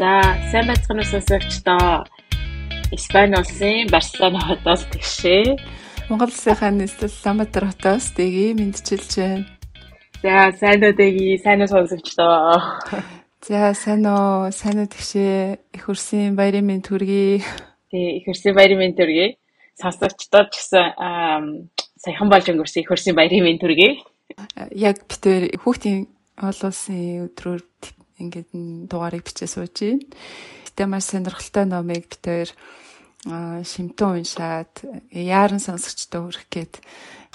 За, сайн байцгаана сонсогчдоо. Испани улсын Барселона хотоос тэгшээ. Монгол улсынхаа нийслэл Улаанбаатар хотоос дэгийг мэдчилж байна. За, сайн уу дэгийг, сайн уу сонсогчдоо. За, сайн уу, сайн уу тэгшээ. Их хурсын баярын мэнд хүргэе. Тий, их хурсын баярын мэнд хүргэе. Сонсогчдоо ч гэсэн саяхан болж өнгөрсөн их хурсын баярын мэнд хүргэе. Яг битээр хүүхдийн олон улсын өдрөөр ингээд дугаарыг бичээ сууж байна. Гэтэ маш сонирхолтой номыг бид тээр шимтэн уншаад яаран сонсогчтой хүрэх гээд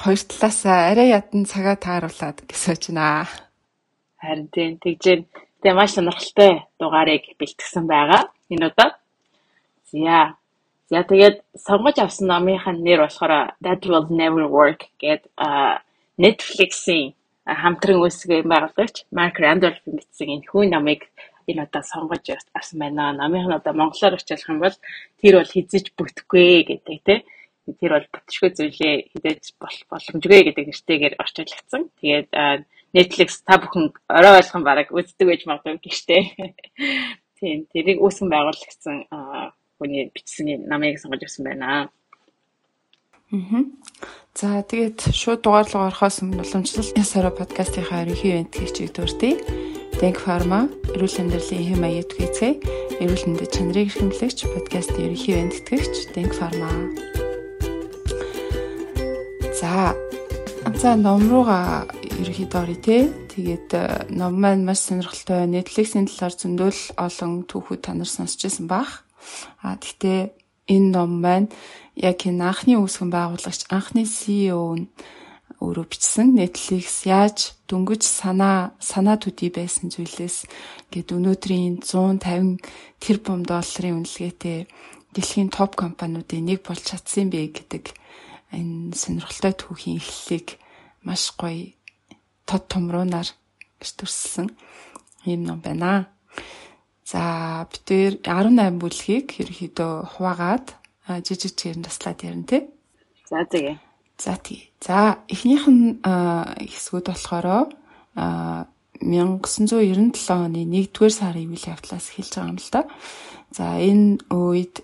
хоёр талаасаа арай ядан цагаа тааруулаад гисэж байна. Харин тийм тэгжээ. Тэгээ маш сонирхолтой дугаарыг бэлтгэсэн байгаа. Энэ удаа. За. За тэгээд сонгож авсан номынхаа нэр болохоор That Will Never Work гэдэг Netflix-ийн хамтран үүсгэн байгуулагч Марк Рандольф бичсэн энэ хүн намыг энэ удаа сонгож авсан байна. Намынх нь одоо монголоор очихлах юм бол тэр бол хизэж бүтэхгүй гэдэг тий. Тэр бол бүтшгүй зүйлээ хизэж боломжгүй гэдэг нэртэйгээр орчуулагдсан. Тэгээд Netflix та бүхэн орой ойлгон бараг үздэг байж магадгүй гişтэй. Тийм тэрийг үүсгэн байгуулагдсан хүний бичсэн намыг сонгож авсан байна. За тэгээд шууд дугаар руу орохоос өмнө уламжлалт ясараа подкастынхаа ерөнхий ивент хийчих дуртай. Denk Pharma, эрүүл амьдралын хэм маяг тгийцгээ, эрүүл мэндэд чанарыг эрхэмлэгч подкастын ерөнхий ивент тэтгэгч Denk Pharma. За за ном руугаа ерөнхийдөө орё те. Тэгээд э, ном маань маш сонирхолтой. Netflix-ийн талаар зөндөл олон түүхүүд та нар сонсчихсан бах. А гэхдээ энэ ном маань яг энэ анхны үүсгэн байгуулагч анхны CEO нь өөрөө бичсэн Netflix яаж дөнгөж санаа санаа төдий байсан зүйлээс гээд өнөөдрийн 150 тэрбум долларын үнэлгээтэй дэлхийн топ компаниудын нэг болж чадсан бэ гэдэг энэ сонирхолтой түүхийн эхлэлийг маш гоё тод томруунаар төрсөн юм ном байна. За бид 18 бүлгийг ерөөхдөө хуваагаад жижиг чигээр таслаад ярина тий. За тэгээ. За тий. За эхнийх нь хэсгүүд болохоор 1997 оны 1-р сарын үйл явдлаас эхэлж байгаа юм л да. За энэ үед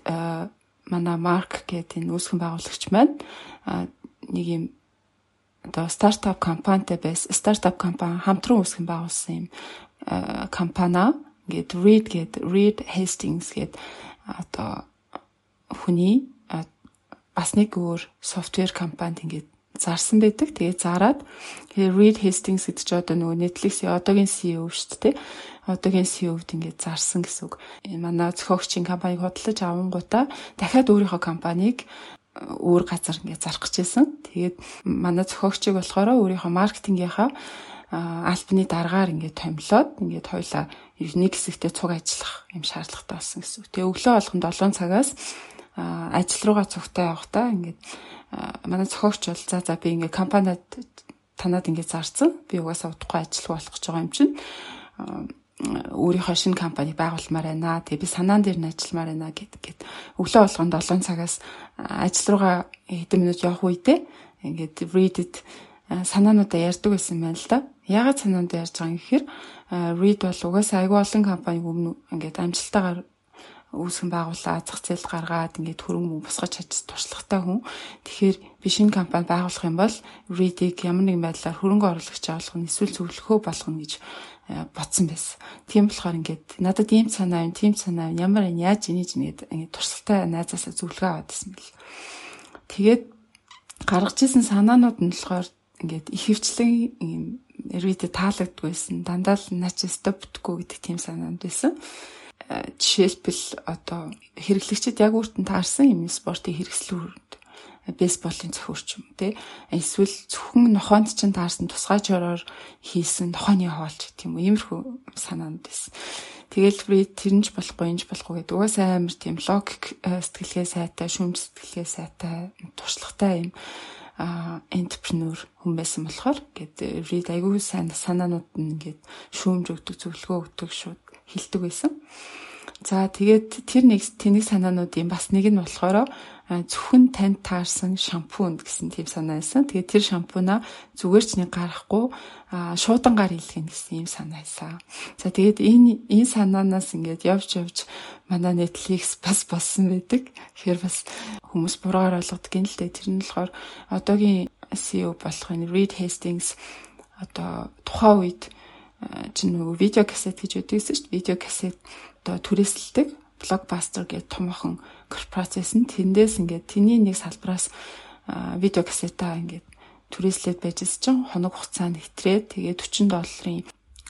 манай Марк гэдэг энэ үүсгэн байгуулагч маань нэг юм одоо стартап компанитай байсан. Стартап компани хамтран үүсгэн байгуулсан юм компани. Ингээд Reed гэдэг Reed Hastings гэдэг одоо хүний бас нэг өөр софтвер компанид ингээд зарсан байдаг. Тэгээд зараад Reed Hastings гэдэг чинь одоо нөгөө Netflix-ийн одоогийн CEO шүү дээ. Одоогийн CEO-д ингээд зарсан гэсэн үг. Энэ манай зохиогчийн компаниг худалдаж авангуудаа дахиад өөрийнхөө компанийг өөр газар ингээд зарах гэжсэн. Тэгээд манай зохиогчийг болохоор өөрийнхөө маркетингийнхаа альбаны дараагаар ингээд томилоод ингээд хоёлаа нэг хэсэгтээ цуг ажиллах юм шаардлагатай болсон гэсэн. Тэгээ өглөө болгон 7 цагаас ажил руугаа цугтаа явахдаа ингээд манай зохиогч бол за за би ингээд компанид танад ингээд зарцсан. Би угаасаа удахгүй ажиллах болох гэж байгаа юм чинь өөрийнхөө шинэ компани байгуулмаар байна. Тэгээ би санаан дээр нь ажилламаар байна гэд гэд өглөө болгонд 7 цагаас ажил руугаа хэдэн минут явах үедээ ингээд Reddit санаануудаа ярьдаг байсан байна л да. Ягаад санаанд ярьж байгаа юм гэхээр Reed бол угаасаа айгүй олон компаниг өмнө ингээд амжилтаагаар үүсгэн байгууллаа, зах зээл гаргаад ингээд хөрөнгө босгож чадчих туршлагатай хүн. Тэгэхээр би шинэ компани байгуулах юм бол Reed-ийг ямар нэгэн байдлаар хөрөнгө оруулагч авах нь эсвэл зөвлөхөө болгоно гэж бодсон байсан. Тийм болохоор ингээд надад ийм санаа юм, тийм санаа юм, ямар энэ яаж инеж ингээд ингээд туршлагатай найзаасаа зөвлөгөө аваад байсан бэл. Тэгээд гаргаж исэн санаанууд нь болохоор ингээд их хвчлэн ийм Reed таалагддаггүйсэн. Дандаа л наач стопдггүй гэдэг тийм санаанд байсан. Жишээлбэл одоо хэрэглэгчид яг өөртөө таарсан юм спортын хэрэгслүүд бейсболын зөвхөрч юм те эсвэл зөвхөн нохоонд чинь таарсан тусгай жороор хийсэн нохооны хоолч гэх юм уу иймэрхүү санаанд байсан. Тэгэл би тэрнж болохгүй энж болохгүй гэдэг угаасаа амар тийм логик сэтгэлгээ сайтай, шүүмж сэтгэлгээ сайтай, туршлагатай юм а энтерпренeur хүн байсан болохоор гээд read айгүй сайн санаанууд нь ингээд шүүмж өгдөг зөвлөгөө өгдөг шууд хилдэг байсан. За тэгээд тэр нэг тэнэг санаануудын бас нэг нь болохоор зөвхөн танд таарсан шампунь гэсэн тийм санаа байсан. Тэгээд тэр шампунаа зүгээр ч нэг гарахгүй шуудангаар илгэнэ гэсэн ийм санаа байсан. За тэгээд энэ энэ санаанаас ингээд явж явж манай Netflix бас болсон байдаг. Тэгэхээр бас хүмүүс буруугаар ойлгодог юм л дээ. Тэр нь болохоор одоогийн CEO болох энэ Reed Hastings одоо тухайн үед чинь нөгөө видео кассет гэж үүдэгсэн шүү дээ. Видео кассет одоо түрээсэлдэг блокбастер гэдэг томоохон корпорац байсан. Тэндээс ингээд тэний нэг салбраас видео кассета ингээд түрээслээд байжсэн чинь хоног хугацаанд хэтрээд тэгээ 40 долларын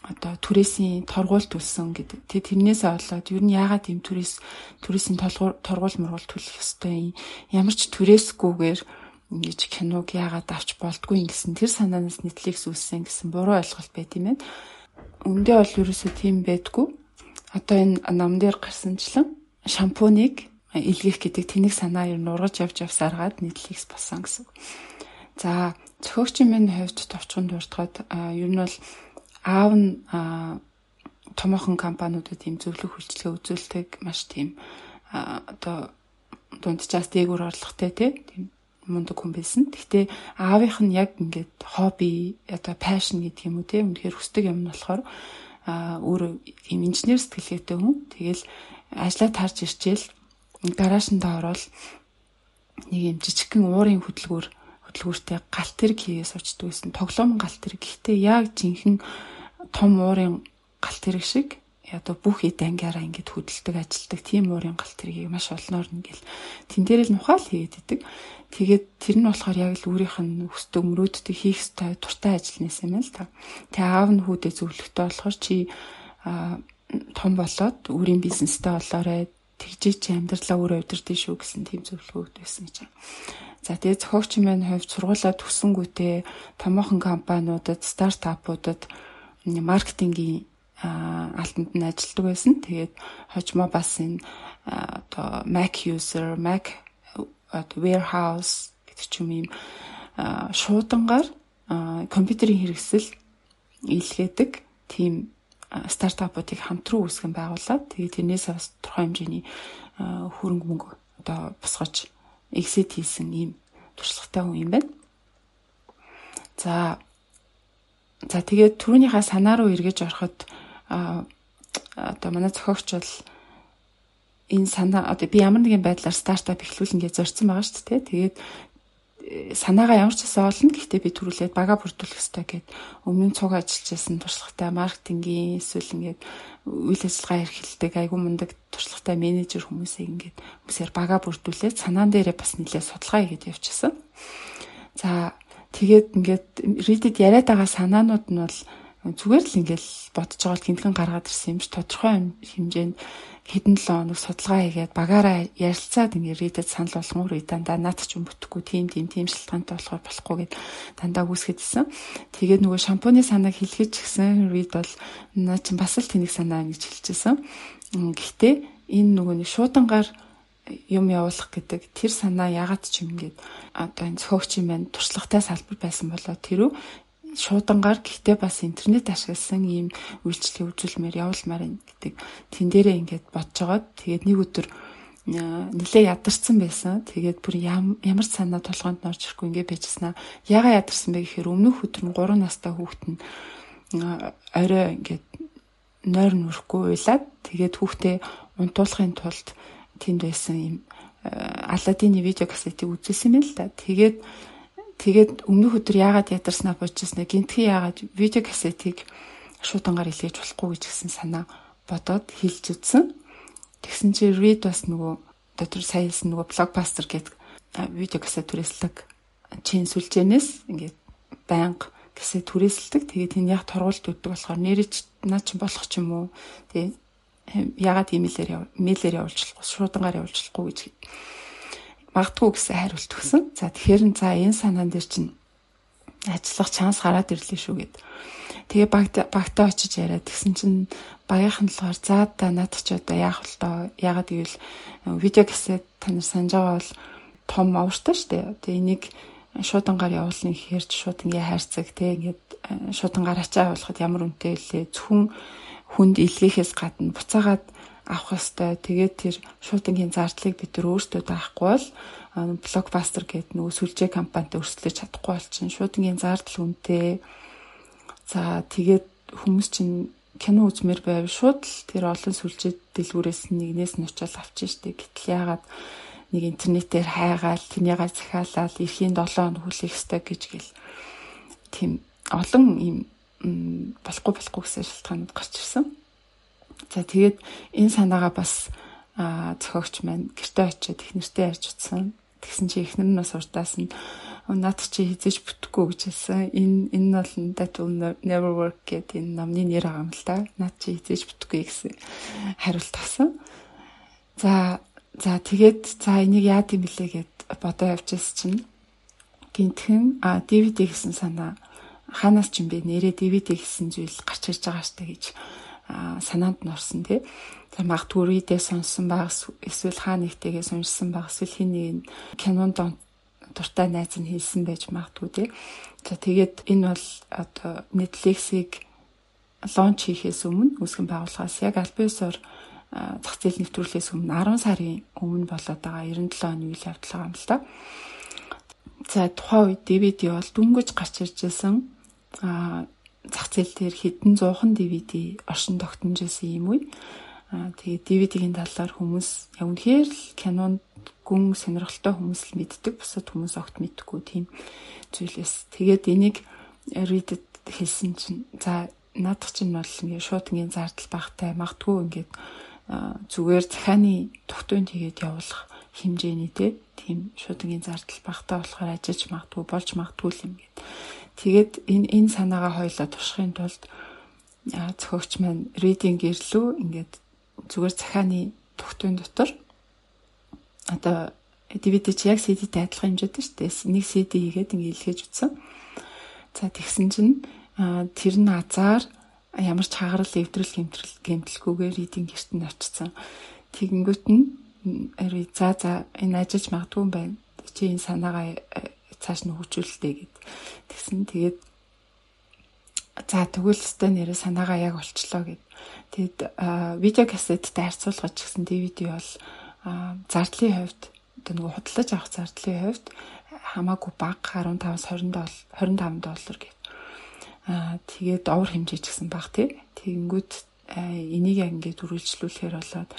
одоо түрээсийн торгуул төлсөн гэдэг. Тэгээ тэрнээсээ болоод ер нь яагаад ийм түрээс түрээсийн торгуул мургуул төлөх ёстой юм. Ямар ч түрээсгүйгээр ингэж киног яагаад авч болдгүй гэсэн тэр санаанаас Netflix үүссэн гэсэн буруу ойлголт байт юм байна. Өндөө бол ерөөсөө тийм байдгүй. Одоо энэ ном дээр гарсанчлан шампуныг илгээх гэдэг тэнэг санаа ер нь ургаж явж явсаргаад Netflix болсон гэсэн. За зохиогчийн минь хувьд товчхон дуртахад ер нь бол аав нь томоохон компаниудад ийм зөвлөх үйлчлэгээ үзүүлдэг маш тийм одоо дундчаас дээгүүр орлоготой тийм мундаг хүн байсан. Гэхдээ аавынх нь яг ингээд хобби одоо пашн гэдэг юм уу тийм үнэхээр хүсдэг юм нь болохоор өөрөө ийм инженер сэтгэлгээтэй хүн. Тэгэл ажлаа тарж ирчээл гараашнд ороод нэг юм жижигхэн уурын хөдөлгөөр хөдөлгөөртэй галт тэрэг хийгээс очдөг гэсэн. Тоглоом галт тэрэг. Гэхдээ яг жинхэнэ том уурын галт тэрэг шиг одоо бүх эд ангиараа ингэж хөдөлдөг ажилдаг тийм уурын галт тэргийг маш олноор ингээл тэн дээр л нухаал хийгээд идэг. Тэгээд тэр нь болохоор яг л өөрийнх нь өсдөг мөрөөддөг хийх ёстой туртай ажил нэс юм л та. Тэгээ аав нь хүүдээ зөвлөхтэй болохоор чи том болоод өөрийн бизнестэй болоорой тэгжээ чи амьдралаа өөрөө удирдах шүү гэсэн тийм зөвлөгөөд байсан гэж. За тэгээ зохиогчийн маань хувьд сургуулаа төгсөнгүүтээ томоохон компаниудад, стартапуудад маркетингийн алтанд нь ажилладаг байсан. Тэгээд хожимо бас энэ одоо Mac user, Mac warehouse гэдэг ч юм ийм шуудангаар компьютерийн хэрэгсэл илгээдэг тийм стартапуудыг хамтран үүсгэн байгуулад тэгээд тэрнээс бас тодорхой хэмжээний хөрөнгө мөнгө одоо босгож exit хийсэн ийм туршлагатай хүн юм байна. За за тэгээд түрүүнийхээ санаа руу эргэж ороход одоо манай зохиогч бол энэ санаа одоо би ямар нэгэн байдлаар стартап эхлүүлнэ гэж зорьсон байгаа шүү дээ. Тэгээд э, санаагаа ямар ч гэсэн олно. Гэхдээ би төрүүлээд бага бүрдүүлэх хэрэгтэй гэд өмнө нь цуг ажиллаж байсан туршлагатай маркетингийн эсвэл ингээд үйл ажиллагаа эрхэлдэг айгуу мундаг туршлагатай менежер хүмүүсийг ингээд хүмүүсээр бага бүрдүүлээд санаан дээрээ бас нэлээд судалгаа хийгээд явчихсан. За тэгээд ингээд Reddit яриад байгаа санаанууд нь бол зүгээр л ингээл бодож байгаа л гинтгэн гаргаад ирсэн юм чи тодорхой хэмжээнд хэдэн 7 хоног судалгаа хийгээд багаараа ярилцаад ингээ ридэд санал болгомоор үе дандаа наад ч юм бүтэхгүй тийм тийм тийм шалтгаантай болохоор болохгүй гэд дандаа үүсгэд исэн. Тэгээд нөгөө шампуны санааг хэлхэж гисэн рид бол наа чин бас л тэнэг санаа гэж хэлчихсэн. Гэхдээ энэ нөгөө нэг шуудангаар юм явуулах гэдэг тэр санаа ягаад ч юм гээд одоо энэ цогч юм байна туршлагатай салбар байсан болоо тэрүү шуудангаар гэхдээ бас интернет ашигласан ийм үйлчлэгээ үзүүлмээр явуулмаар гэдэг тэн дээрээ ингээд бодож байгаад тэгээд нэг өдөр нилээ ядарсан байсан. Тэгээд бүр ямар санаа толгойд норж ирэхгүй ингээд байжснаа. Яга ядарсан бэ гэхээр өмнөх өдөр нь 3 настай хүүхэд нь орой ингээд нойр нүрэхгүй уйлаад тэгээд хүүхдээ унтуулахын тулд тэнд байсан юм Аладдины видео кассетыг үзүүлсэн юм л да. Тэгээд Тэгээд өмнөх өдөр яагаад ядарснаа буужснаа гинтхи яагаад видео кассетыг шуудангаар илгээж болохгүй гэж гисэн санаа бодоод хэлж үзсэн. Тэгсэн чи read бас нөгөө дотор саяас нөгөө блокбастер гэдэг видео кассет түрээслэг чин сүлжээнээс ингээд байнга кассет түрээсэлдэг. Тэгээд энэ яг торгуулт өгдөг болохоор нэрэж наа чи болох ч юм уу. Тэгээд яагаад имэйлээр явуулж болохгүй шуудангаар явуулж болохгүй гэж магадгүй гэсэн хариулт өгсөн. За тэгэхээр за энэ санаан дээр чинь ажиллах шанс гараад ирлээ шүү гэд. Тэгээ багт багтаа очиж яриад тэгсэн чинь багийнхан болохоор за да над ч одоо яах вэ тоо ягаад гэвэл видео кассет та нар санаж байгаа бол том овртой шүү дээ. Тэгээ энийг шуудангаар явуулна гэхээр шууд ингээ хайрцаг те ингээд шуудангаар ачаа явуулахад ямар үнэтэй вэ? Зөвхөн хүнд илгээхээс гадна буцаагаад авах ёстой. Тэгээд тэр шуудангийн зардлыг бид нар өөрсдөө даахгүй бол блокбастер гэдэг нөгөө сүлжээ компанитай өрсөлдөж чадахгүй бол чинь шуудангийн зардал үнэтэй. За тэгээд хүмүүс чинь кино үзмээр байв шууд л тэр олон сүлжээ дэлгүүрээс нэгнээс нь очиод авчих штеп. Гэтэл яагаад нэг интернетээр хайгаал тэрнийгээ захиалаад эрхийн 7 хоног хүлээх ёстой гэж гэл тийм олон юм болохгүй болохгүй гэсэн шалтгаанууд гарч ирсэн. За тэгээд энэ санаагаа бас зохиогч маань гэртээ очиод их нэртэй ярьж утсан. Тэгсэн чи эхнэр нь бас урдаас нь над чи хизэж бүтэхгүй гэж хэлсэн. Энэ энэ бол that will never work гэдэг энэ номны нэр байгаа юм л да. Над чи хизэж бүтэхгүй гэсэн хариулт авсан. За За тэгээд за энийг яа гэм блэ гэд бодоо явчихсан чинь гинтхэн а DVD гэсэн санаа хаанаас ч юм бэ нэрээ DVD гэсэн зүйл гарч ирж байгаа штэ гэж санаанд нь орсон тий. За магадгүй үедээ сонссон баг эсвэл хаа нэгтэйгээ сонссон баг эсвэл хин нэг кинонд дуртай найз нь хэлсэн байж магадгүй тий. За тэгээд энэ бол одоо Netflix-ийг лонч хийхээс өмнө үүсгэн байгууллагаас яг аль биесээр зах зээл нэвтрүүлээс өмнө 10 сарын өмнө болоод байгаа 97 оны үйл явдал байгаа юм л да. За тухайн үед DVD бол дүнгэж гарч ирж байсан а зах зээл дээр хэдэн зуухан DVD оршин тогтнож байсан юм уу. Аа тэгээ DVD-ийн талаар хүмүүс яг үнэхээр л кинонд гүн сонирхолтой хүмүүс л мэддэг. Бусад хүмүүс огт мэдгүй тийм зүйлээс. Тэгээд энийг Reddit хэлсэн чинь за наадах чинь бол ингээ шууд ингээ зардал багтай магтгүй ингээд зүгээр захааны тогтвол тэгээд явуулах хэмжээний тийм шудагийн зардал багтаа болохоор ажиж магадгүй болж магадгүй юм гээд. Тэгээд энэ энэ санаагаа хоёлоо туршихын тулд зохиогч маань reading гэрлүү ингээд зүгээр захааны тогтвол дотор одоо DVD чи яг CD-тэй адилхан хэмжээтэй шүү дээ. Нэг CD хийгээд ингээд илгээж утсан. За тэгсэн чинь тэр нь азар ямар ч хагарал эвдрэл гэмтрэл гэмтэлгүйгээр эдийн гэрт нь очсон. Тэгэнгүүт нь за за энэ ажиллаж магадгүй юм байна. Чи энэ санаагаа цааш нь хөгжүүлэлтэй гэд. Тэгсэн тэгээд за тэгвэл өстой нэрээ санаагаа яг болчлоо гэд. Тэгэд видео кассеттэй харьцуулгаж гисэн DVD бол зардлын хувьд одоо нөгөө худалдаж авах зардлын хувьд хамаагүй бага 15-аас 20 доллар 25 доллар гэв Аа тэгээд овор хэмжээж гисэн баг тий. Тэгэнгүүт энийг ингээд үргэлжлүүлэхээр болоод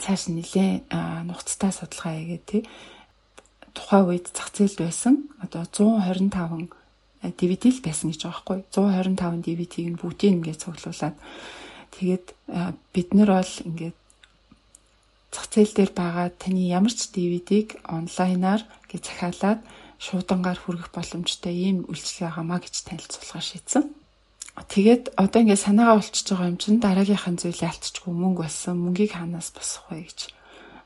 цааш нэлээ нухацтай судалгаа хийгээд тий. Тухайн үед зах зээлд байсан одоо 125 DVD л байсан гэж байгаа байхгүй 125 DVD-г нь бүгдийг ингээд цуглуулад тэгээд бид нар бол ингээд зах зээл дээр байгаа таны ямар ч DVD-г онлайнаар гэж захиалаад шуудангаар хүргэх боломжтой ийм үйлчлэг байгаамаа гэж танилцуулахаар шийдсэн. Тэгээд одоо ингээд санаагаа болчихж байгаа юм чинь дараагийнхын зүйл ялцчихгүй мөнгө болсон. Мөнгийг хаанаас босох вэ гэж.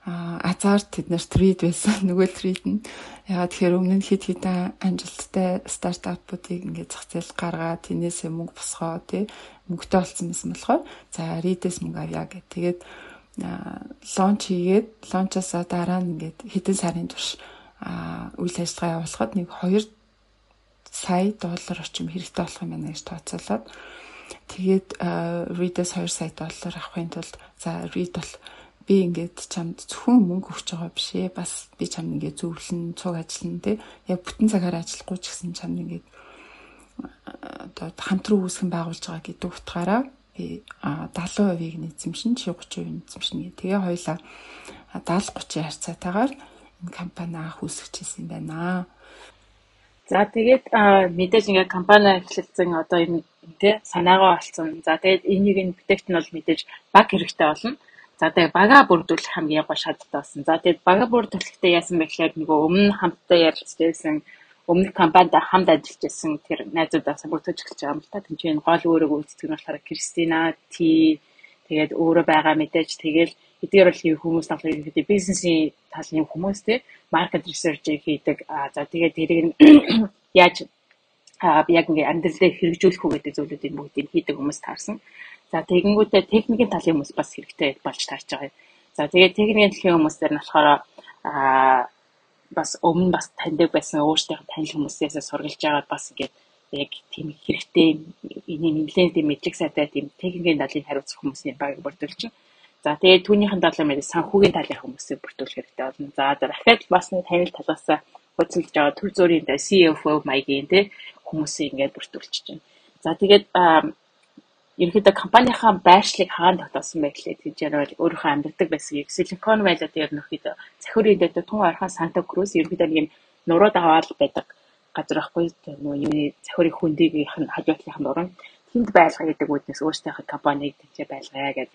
Азар тэднэр трейд байсан. Нөгөө трейд нь ягаад тэгэхээр өмнө нь хит хитэн амжилттай стартапуудыг ингээд зах зээл гаргаад тэнээсээ мөнгө босгоо тий мөнгөтэй болсон байсан болохоор за ридээс мөнгө авъя гэх. Тэгээд лонч хийгээд лончосоо дараа нь ингээд хэдэн сарын турш үйл ажиллагаа явуулахад нэг 2 сая доллар орчим хэрэгтэй болох юм байна гэж тооцоолоод тэгээд Read-ээс 2 сая доллар авахын тулд за Read бол би ингээд чамд зөвхөн мөнгө өгч байгаа биш ээ бас би чамд ингээд зөвлөн цуг ажиллана те яг бүтэн цагаар ажиллахгүй ч гэсэн чамд ингээд одоо хамтран үүсгэн байгуулж байгаа гэдэг утгаараа би 70%-ийг нэзэмшин чи 30% нэзэмшин гэ. Тэгээ хоёлаа 70 30-ийн харьцаатаагаар компани анх үүсгэжсэн байна. За тэгээд мэдээж ингээд компани эхлэлцэн одоо энэ тий санаагаа олцсон. За тэгээд энийг нь бүтээгт нь бол мэдээж баг хэрэгтэй болно. За тэгээд бага бүрдүүлэх хамгийн гол шаардлагатай болсон. За тэгээд бага бүрдүүлэхдээ яасан бэ гэхээр нөгөө өмнө хамтдаа ярилцсан өмнөх компанитай хамт ажиллаж байсан тэр найзуудаас бүрдүүлж эхэлж байгаа юм л та. Тэнцэн гол өөрөг үйлчлэг нь болохоор Кристина Ти тэгээд өөрөө байгаа мэдээж тэгээд эдгээр бол хүмүүс талын ихэд бизнесийн талын хүмүүс те маркет ресерч хийдэг. За тэгээд тэрийг яаж яг ингээ амьдрал дээр хэрэгжүүлэх үү гэдэг зүйлүүдийн бүгдийг хийдэг хүмүүс таарсан. За тэгэнгүүтээ техникийн талын хүмүүс бас хэрэгтэй болж таарч байгаа юм. За тэгээд техникийн талын хүмүүсээр нь болохоор аа бас өмнө бас таньдаг байсан өөрсдийнх танил хүмүүсээс сургалж байгаа бас ингээд яг тийм хэрэгтэй энэ нэлээд тийм мэдлэг сайтай тийм техникийн талын хариуцах хүмүүсийн баг бүрдүүлж байна. За тэгээд түүнийхэн 7 мэрийг санхүүгийн талын хүмүүсийг бүртгүүлэх хэрэгтэй болно. За дахиад бас нэг танил талаас хөцөлж байгаа төр зүрийн CFO маягийн те хүмүүсийг ингээд бүртгүүлчих чинь. За тэгээд ерөнхийдөө компанийнхаа байршлыг хаана тогтоосон бэ гэхлээр тийж ярил өөрийнхөө амьдардаг байсан Silicon Valley дээр нөхөд захирын дэд тун ойрхон Санта Крус ерөнхийдөө нэг юм нуруу даваад байдаг газар ахгүй нөгөө юуны захирын хүндийнх нь хажуутлынх нь уран тэнд байлгаа гэдэг үднээс өөрсдийнхөө компанийг тэнцээ байлгая гэж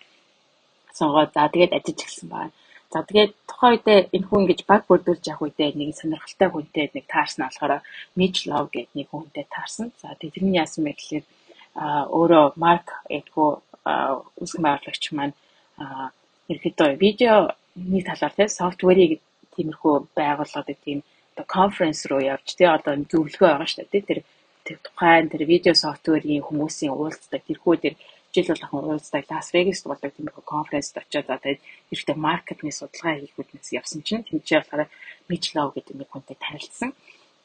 сонгоод за тэгээд ажиллаж эхэлсэн байна. За тэгээд тухайн үед энэ хүн ингэж баг бүрдүүлж явах үедээ нэг сонирхолтой хүнтэй нэг таарсан болохоор Mitch Love гэдэг нэг хүнтэй таарсан. За тэрний яасан бэ гэхэлэр өөрөө Марк эдгөө үсгэн байгуулагч маань ерөөдөө видеоны талаар тийм софтверийг тиймэрхүү байгууллагад тийм одоо конференс руу явж тий одоо зөвлөгөө байгаа шүү дээ тэр тэр тухайн тэр видео софтверийн хүмүүсийн уулздаг тэрхүү тэр жил болгон уулздаг Лас Вегаст болдог тиймэрхүү конференцд очиод за тэгээд ихтэй маркетинг судалгаа хийх үднэс явсан чинь тэмцээ болохоор Мичлов гэдэг нэг хүнтэй танилцсан.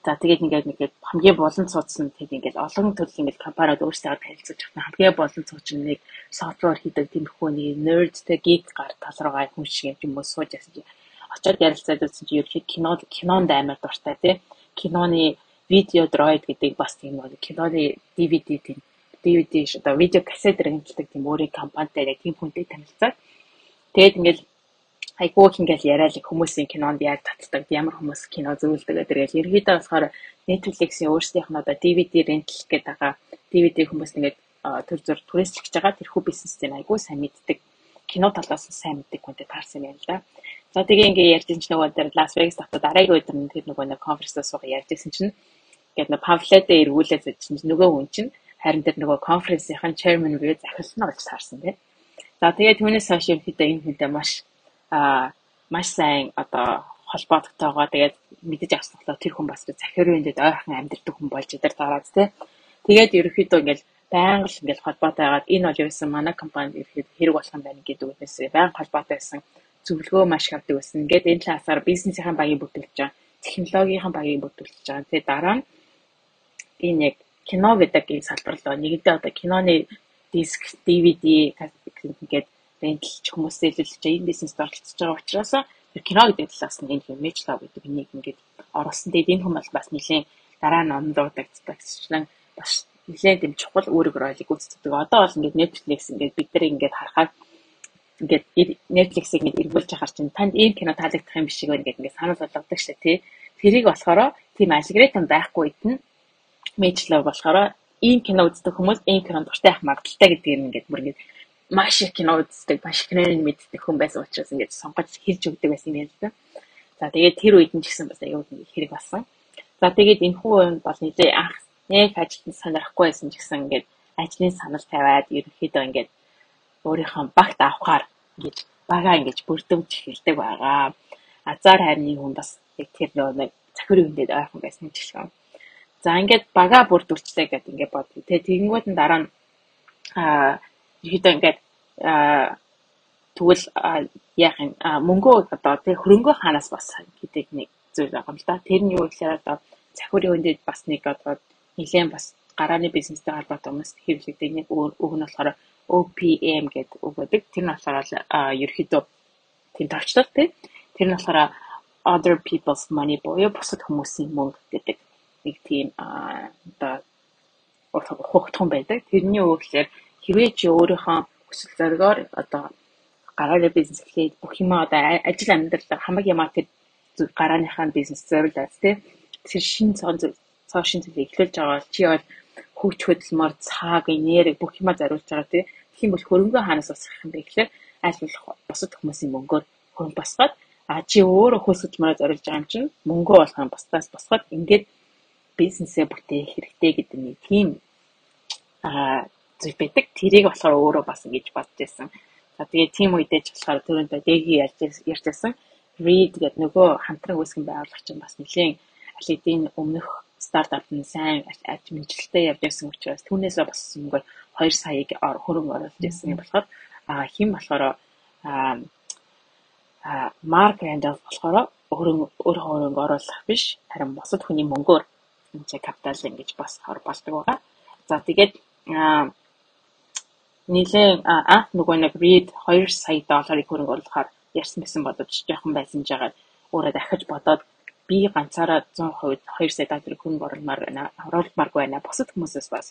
За тэгээд ингээд нэгээд хамгийн болон цуудсан тэгээд ингээд олон төрлийн ингээд компаниуд өөрсдөө танилцуулж байгаа хамгийн болон цуучин нэг софтвер хийдэг тиймэрхүү нэг nerdтэй geek гар тал руугаа хүн шиг юм уу сууж чи. Очоод ярилцаад үзсэн чи ерөөхдөө кино кинонд амар дуртай тий. Киноны видео дроид гэдэг бас тийм нэг киноны DVD тийм. DVD одоо видео кассет рэнгэлдэг тийм өөрийн компанитай яг тийм хүнтэй танилцаад. Тэгээд ингээд айгуу их ингээл яриад хүмүүсийн кинонд яг татдаг ямар хүмүүс кино зөвлөдөг гэдэг. Ерөөдөө болохоор Netflix-ийн өөрсдийнх нь одоо DVD rental гэдэг байгаа DVD хүмүүс ингээд төр зур туристлж байгаа тэрхүү бизнестэй айгуу сайн мэддэг. Кино талаас нь сайн мэддэг хүнтэй таарсан юм л да. За тэгээ ингээ ярьж чинь нөгөө дээр Лас Вегас татад дараагийн өдөр нь тэр нөгөө нэг конференцээс суугаа ярьжсэн чинь ингээд нэг памфлетээ эргүүлээд чинь нөгөө хүн чинь харин тэр нөгөө конференцийн chairman руу захиална гэж таарсан тийм. За тэгээ түүнээс хойш ерөнхийдөө энэ хүнтэй маш аа маш сайн одоо холбоотойгоо тэгээд мэдэж авснаа тэр хүн бас захирын үндэд ойрхон амьдэрдэг хүн болж идэр дараад тий. Тэгээд ерөөхдөө ингээл байнга л ингээл холбоотой байгаад энэ бол юусэн манай компанид ирэхэд хэрэг болох юм байна гэдэг үгнээс байнга холбоотой байсан зөвлөгөө маш их авдаг байсан. Ингээд энэ талаасаар бизнесийн багийг бүрдүүлж байгаа, технологийн багийг бүрдүүлж байгаа. Тэгээд дараа нь энэ яг кино гэдэг энэ салбар руу нэгдээ одоо киноны диск, DVD ингээд рентэлч хүмүүсээ илүүлж энэ бизнест оролцож байгаа учраас кино гэдэг талаас нь энэ имиж лав гэдэг нэг ингээд оруулсан. Тэгээд энэ хүмүүс бас нэлийн дараа нь онлуудагдчихсан бас нэлээд юм чухал үүрэг ролик үздэг. Одоо бол ингээд Netflix ингээд бид нар ингээд харахад ингээд Netflix-ийг ингээд эргүүлж яхаар чинь танд ийм кино таалагдах юм биш байна гэдэг ингээд санал болгодог шээ тий. Тэрийг болохоор тийм алгоритм байхгүй нь мэдлээ болохоор ийм кино үздэг хүмүүс ийм кинонд дуртай ах магадaltaй гэдгийг ингээд бүр ингээд маш их кино үздэг, маш их киноныг мэддэг хүн байсан учраас ингээд сонгож хэлж өгдөг байсан юм л да. За тэгээд тэр үед нь ч гэсэн бас аюул хэрэг болсон. За тэгээд энэ хүн бол нэгээ анх нэг ажилтнаа сонирхгүй байсан ч гэсэн ингээд ажлын санал тавиад ерөнхийдөө ингээд өөрийнхөө багт авахаар ингэж багаа ингэж бүрдүүлж эхэлдэг байгаа. Азар хайрны хүн бас яг тэр нэг захирын хүндэд ойрхон байсан юм жишээ. За ингээд багаа бүрдүүлчихлээ гэдэг ингээд бод. Тэгээ тэгэнгүүт нь дараа нь аа ерөөдөө ингээд тэгвэл яах юм мөнгөө одоо тэг хөрөнгөө хаанаас бас гэдэг нэг зүйл байгаа юм л да. Тэр нь юу гэхээр одоо захирын хүндэд бас нэг одоо нэлээд бас гарааны бизнестэй холбоотой хүмүүс хэвлэгдэг нэг үг нь болохоор OPM гэдэг үг байдаг. Тэр нь болохоор ерөөхдөө тийм товчлол тий. Тэр нь болохоор other people's money буюу бусад хүмүүсийн мөнгө гэдэг нэг тийм одоо хугтхан байдаг. Тэрний үгээр хэрвээ чи өөрийнхөө хүсэл зоригоор одоо гарааны бизнес эхлээд бүх юм одоо ажил амьдрал хамаг юмаа тэр гарааныхаа бизнес зориулаад тий. Тэр шин цон цоо шин зүйл эхлүүлж байгаа бол чи бол хүч хөдөлмөр, цаг, энерги бүх юмаа зориулж байгаа тий. Тэгэх юм бол хөрөнгөө хаанаас усах юм бэ гэхээр аль болох бусад хүмүүсийн мөнгөөр хөрөнгө босгоод а чи өөрөө хөлс хөдөлмөрөөр зориулж байгаа юм чинь мөнгөө болох юм бусдаас босгоод ингээд бизнесээ бүтээх хэрэгтэй гэдэг нэг тийм а зүйл байдаг. Тэрийг болохоор өөрөө бас ингэж бодож байсан. За тэгээ тийм үедээ ч болохоор түрүүндээ дэги ярьж ярьжсэн. Read гэдэг нөгөө хамтран үүсгэн байгуулагч нь бас нэлийн алидийн өмнөх стартап нь сайн мэдлэлтэй явж байсан учраас түүнээсээ бас мөнгөөр 2 саяыг хөрөнгө оруулж байсан юм болохоор хэн болохоор Марк Рэндалф болохоор өөрөө хөрөнгө оруулах биш харин бусад хүний мөнгөөр энэ капитал ингэж бас хор болдог байгаа. За тэгээд нийлэн анх нөгөө нэг read 2 сая долларыг хөрөнгө оруулахаар ярьсан байсан бодож жоохон байсан жагаад өөрөө дахиж бодоод би ганцаараа 100% 2 сая долларыг хөрөнгө оруулмаар байна. Оруулмааргүй байна. Бусад хүмүүсээс бас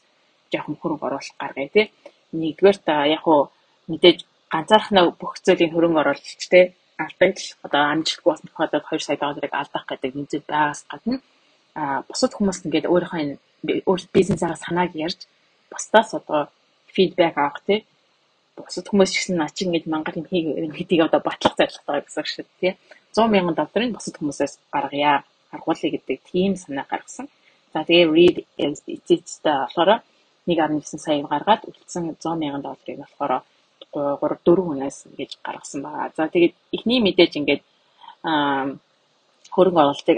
жоохон хөрөнгө оруулах гаргая тий. Нэгдүгээр та яг уу мэдээж ганцаархнаа бүх зүйлийг хөрөнгө оруулалт тий алдаж одоо амжилтгүй болсон тохиолдолд 2 сая долларыг алдах гэдэг нэг зүйл байгаас гадна а бусад хүмүүст ингээд өөрийнхөө энэ бизнесаараа санааг ярьж бусдаас одоо фидбек авах тий бусад хүмүүс ч гэсэн наа чи ингэж мангар юм хийгээ гэдгийг одоо батлах зорилготой гэсэн шиг тий 100 мянган долларыг бусад хүмүүсээс гаргая аргуулъя гэдэг тийм санаа гаргасан. За тэгээ read эцэцтэй болохоор 1.9 сая гаргаад үлдсэн 100 мянган долларыг болохоор 3 4 хүнээс ингэж гаргасан байгаа. За тэгээд эхний мэдээж ингээд хөрөнгө оруулалтыг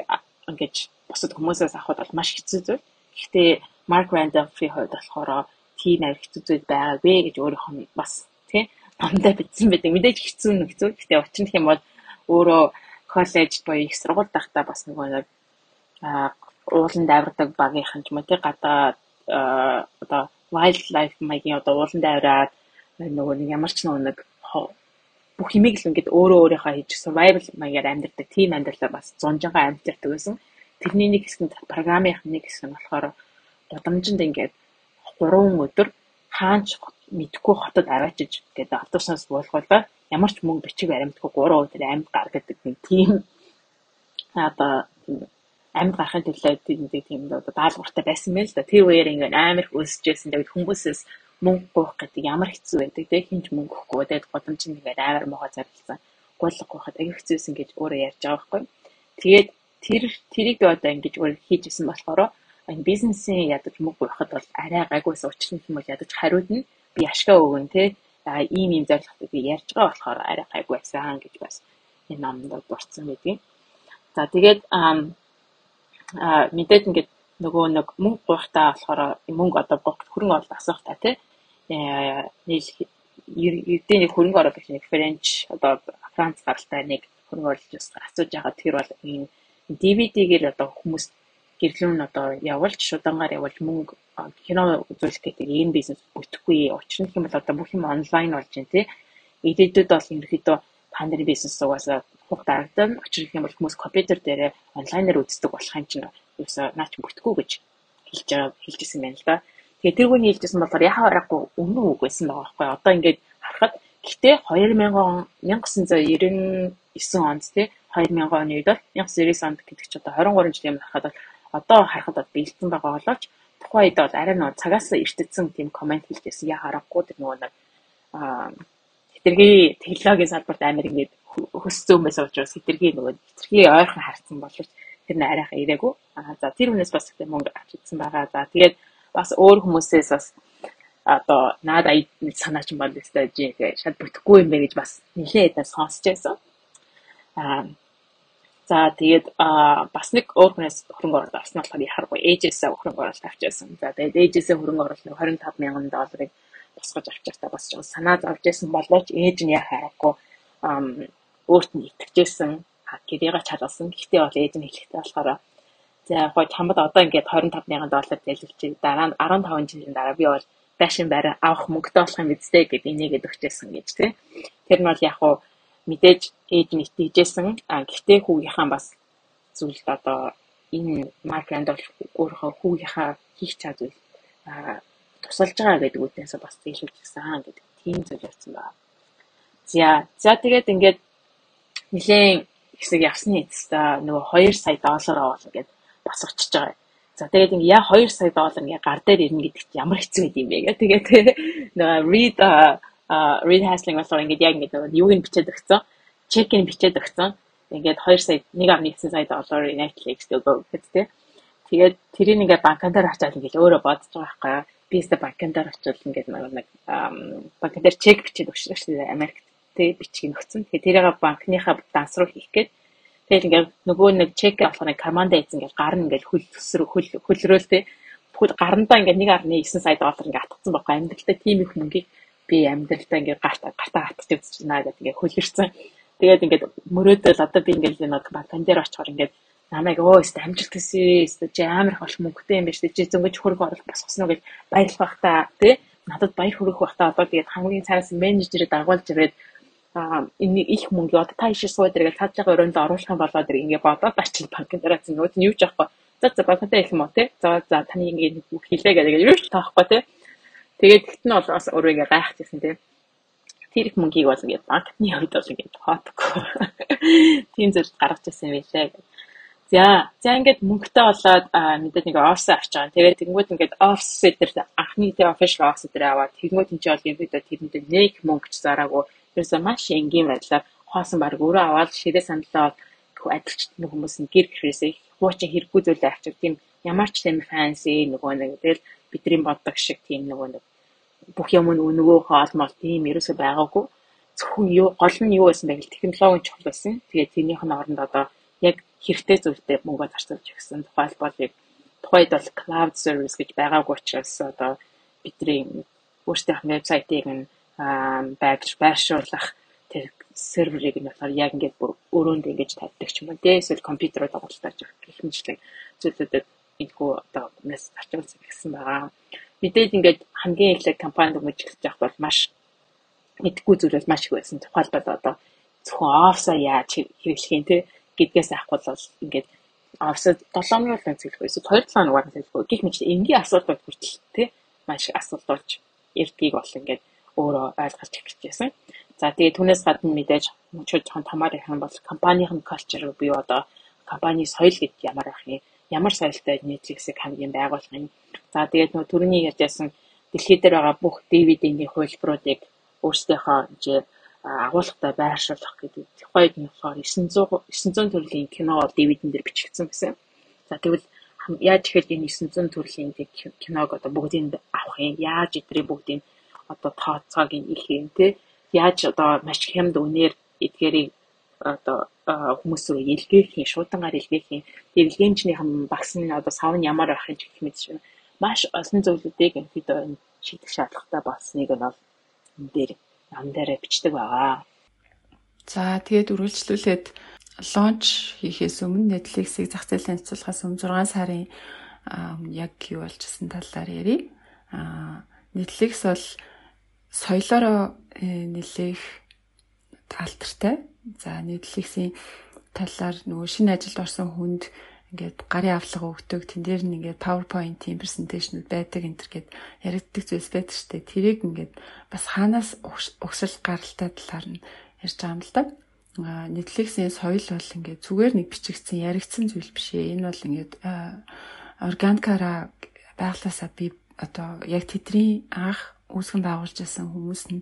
ингэж бусад хүмүүсээс авахд бол маш хэцүү зүйл. Гэхдээ Mark Randolph-ийн хувьд болохоор тийм хэцүү зүйл байгаагүй гэж өөрөөх нь бас тий намдаа бичсэн байдаг. Мэдээж хэцүү нь хэцүү. Гэхдээ учир нь юм бол өөрөө коллеж боёо их сургууль дахтаа бас нөгөө нэг аа ууланд авирдаг багийнхан ч юм уу тий гадаа одоо wildlife маягийн одоо ууланд авираад нөгөө нэг ямар ч нэг бүх юмыг л ингээд өөрөө өөрийнхөө хийж survival маягаар амьдардаг тийм амьдралаар бас зунжангаа амьдардаг байсан. Тэрний нэг хэсэг нь програмын нэг хэсэг нь болохоор гудамжинд ингээд 3 өдөр хаач мэдхгүй хотод аваачиж гэдэг автобуснаас буулгуулаа ямар ч мөнгө бичиг баримтгүй 3 өдөр амьд гар гэдэг нэг тийм одоо амьд гарахын төлөө тийм тийм даалгавартай байсан мэл л да. Тэр үеэр ингээд амар их өсөжсэн. Тэгээд хүмүүсээс мөнгө гуйх гэдэг ямар хэцүү байдаг те хинч мөнгө өгөхгүй тэгээд годамж нэгээр амар могоо зарлсан гуйлга гуйхад аяг хэцүүсэн гэж өөрөө ярьж байгаа байхгүй. Тэгээд тэр тэрийг одоо ингэж өөр хийжсэн болохоор энэ бизнесийн ядаж мөнгө гуйхад бол арай гайгүйс учрын юм бол ядаж хариуд нь би ашгаа өгөн те. Ийм ийм зорилготой би ярьж байгаа болохоор арай гайгүй байсан гэж бас энэ номд дурдсан байдгийг. За тэгээд аа мэдээд ингээд нөгөө нэг мөнгө гуйхтаа болохоор мөнгө одоо гуйх хөрөнгө оруулалт асуух та тий нийл ердийн нэг хөрөнгө оруулалт гэх нэг Френч одоо Франц гаралтай нэг хөрөнгө оруулалт асууж байгаа. Тэр бол энэ DVD-гээр одоо хүмүүс гэрлүүн одоо явуулж шудангаар явуулж мөнгө кино үзүүлэх гэдэг энэ бизнес бүтэхгүй учир нь бол одоо бүх юм онлайн болж байна тий Ирээдүйд бол ерөөхдөө нарын бизнес угаасаа хугацаатай учир юм бол хүмүүс компьютер дээр онлайнаар үздэг болох юм чинь ерөөсөө наач бүтэхгүй гэж хэлж байгаа хэлжсэн байна л да. Тэгээ тэр хүний хэлжсэн болохоор яхаа аргагүй өмнө үг байсан байгаа байхгүй. Одоо ингээд харахад гэтээ 2000 1999 онд тий 2000 оны үед бол 1999 онд гэдэг чи одоо 23 жил юм харахад бол одоо харахад бол бэлдсэн байгаа боловч тухайн үед бол арай нэг цагаас эртдсэн тийм комент хэлжсэн яа харахгүй тэр нөгөө нэг аа хэтэрхий технологийн салбарт амар ингээд хөсцөө байсан учраас хэтэрхий нөгөө хэтэрхий ойрхон харсан боловч тэр нь арайхан ирээгүй. Аа за тэр хүнээс бас их мөнгө авч идсэн байгаа. За тэгээд бас өөр хүмүүсээс бас одоо наад ая санаач юм өстой жиг шал бүтэхгүй юм бэ гэж бас нэлээд сонсч байсан. Аа за тэгээд аа бас нэг өөр хүнээс хөрөнгө оруулалт авсан болохоор яхахгүй ээжээсээ хөрөнгө оруулалт авчихсан. За тэгээд ээжээсээ хөрөнгө оруулалт 25 мянган долларыг босгож авчихтаа бас жоо санаа зовж исэн болооч ээж нь яхахгүй өөрт нь итгэжсэн гэрээгээ чалуулсан. Гэхдээ бол ээж нь хэлэхтэй болохоор За гоо чамд одоо ингээд 25 мянган доллар зээлэлчих. Дараа нь 15 жилийн дараа би бол байшин барь авах мөнгөтэй болох юм бидтэй гэд энийгээд өгчээсэн гэж тий. Тэр нь бол яг уу мэдээж ээж нь итгэжсэн. А гэхдээ хүүгийнхаа бас зүйлд одоо энэ маркенд бол өөрөө хүүгийнхаа хийх цаа зүйл а тусалж байгаа гэдэг үгнээс бас зээлүүлжсэн гэдэг тийм зүйл явсан байна. За за тэгээд ингээд нэгэн хэсэг явсны эцэстээ нөгөө 2 сая доллар авал ингээд бас очиж байгаа. За тэгээд ингээ яа 2 сая доллар ингээ гар дээр ирнэ гэдэг чинь ямар хэцүү юм бэ гэх. Тэгээд нөгөө read read hassling болохоор ингээ яг ингээ юуг нь бичээд өгсөн. Чекийг бичээд өгсөн. Ингээд 2 сая 1.9 сая доллар Netflix гэдэг тий. Тэгээд тэрийг ингээ банкн дээр очиад ингээ өөрөө бодож байгаа байхгүй. Би өөртөө банкн дээр очиод ингээ нэг банкн дээр чек бичээд өгсөн шүү дээ Америкт тий бичгийг өгсөн. Тэгэхээр тэрийг банкныхаа данс руу хийх гээд Тэгэл ингээд нөгөө нэг чек болохоор нэг команда ийц ингээд гар нь ингээд хөл төсрө хөл хөлрөөл те. Бүхэл гарандаа ингээд 1.9 сая доллар ингээд атгсан байхгүй амьдралдаа тийм их мөнгийг би амьдралдаа ингээд гартаа гартаа атгаж үзэж байна гэдэг ингээд хөлөрсөн. Тэгээд ингээд мөрөөдөл одоо би ингээд нэг банкн дээр очихоор ингээд намайг өө өст амжилт төсөө өст чи амар их олох мөнгөтэй юм байна шүү дээ чи зөнгөж хөрөнгө оруулах босгосноо гэж баярлах байх та тий надад баяр хүрэх бахта одоо тэгээд хамгийн цаас менежерээ дагуулж ирээд а энэ их мөнгө одоо та ишээ сууд иргээл цааш байгаа өрөөнд оруулах юм болоод ингээ бодоод очил банкын дараа чинь нөгөө нь юу ч яахгүй за за банктай их юм уу те. За за таны ингээ хийлээ гэдэг юу ч таахгүй те тэгээд тэгт нь бол бас ингээ гайхчихсан те тэр их мөнгийг бол ингээ банкны хувьд бол ингээ тоодгүй тийм зүйл гаргаж ирсэн юм билээ За за ингээд мөнгөтэй болоод мэдээд нэг офс авч байгаа. Тэгээд тэгэнгүүт ингээд офс дээр анхны тэ official офс дээр аваад тэгэнгүүт энэ чинь бол юм бид тэрэнд нэг мөнгө ч зараагүй. Ерөөсөө маш энгийн байдлаар хоосон баг өөрөө аваад ширээ сандлаа адилчт нэг хүмүүс нь гэр гэхээсээ хуучин хэрэггүй зүйлээ авчиг тийм ямар ч тийм фэнси нөгөө нэг тэгэл бидний боддог шиг тийм нөгөө нэг бүх юм нөгөө хоолмол тийм ерөөсөө байгаагүй зөвхөн юу гол нь юу байсан бэ гэвэл технологийн чухал байсан. Тэгээд тэрнийх нь оронд одоо яг хэрэгтэй зүйлтэй мөнгө зарцуулж өгсөн. Тухайлбал яг тухайд бол cloud service гэж байгаагүй учраас одоо бидний өөрсдийнх нь вебсайтыг нь байр байршуулах тэр серверыг нь болохоор яг ингээд бүр өрөөнд ингэж тавьдаг ч юм уу тий эсвэл компьютероор тоглолтож гэх мэтлэг зүйлүүдэд энэхүү одоо мэс ачаалсан гэсэн байгаа. Мэдээд ингээд хамгийн эхлээд компанид өмжлөж явах бол маш мэдгүй зүйл бол маш их байсан. Тухайлбал одоо зөвхөн офса яаж хэрэглэх юм те гэдгээс авахгүй бол ингээд офсад 7 оны бол зөвлөх байсан. 2 7 оноор зөвлөх. Гэх мэт энгийн асуудал хүртэл те маш асуудал болж ирдгийг бол ингээд өөрөө ойлгож эхэлж байсан. За тэгээ түүнээс гадна мэдээж мөчөө жоохон томоор ярих юм бол компанийн culture буюу одоо компани соёл гэж ямар байх юм ямар соёлтой Netflix-ийг хамгийн байгуулах юм. За тэгээд нөө түрүүний ярьжсэн дэлхий дээр байгаа бүх DVD-ийн хувилбаруудыг өөрсдийнхөө жи агуулгатай байршуулах гэдэг тухайд нь болохоор 900 900 төрлийн кино DVD-н дээр бичигдсэн байсан. За тэгвэл яаж ихэд энэ 900 төрлийн киног одоо бүгдийг авах юм? Яаж эдрийг бүгдийг одоо тооцоог их юм те яаж одоо маш хямд үнээр эдгээрийг одоо хүмүүс рүү илгээх юм шуудангаар илгээх юм дэлгээнчний хам багс нь одоо сав нь ямар байх юм гэх мэт шиг маш олон зүйлүүдийг энэ шийдэх шаардлагатай болсныг нь бол энэ дээр ам дээрээ бичдэг байгаа. За тэгээд үргэлжлүүлээд лонч хийхээс өмнө Netflix-ийг зах зээлийн нцуулахаас өмнө 6 сарын яг юу болчихсон талаар ярив. Аа Netflix бол соёлоороо э, нэлээх алдартай. За нийтлэгсийн талаар нөгөө шинэ ажилд орсон хүнд ингээд гарын авлага өгдөг тэн дээр нь ингээд PowerPoint-ийн презентацнууд байдаг энэ төр гээд яригддаг зүйлс байдаг штэ. Тэрийг ингээд бас хаанаас угсрал гаралтай талаар нь ярьж байгаа юм л да. А Netflix-ийн соёл бол ингээд зүгээр нэг бичигдсэн яригдсан зүйл биш ээ. Энэ бол ингээд органикаараа байглаасаа би одоо яг тэдний анх үүсгэн байгуулж байсан хүмүүс нь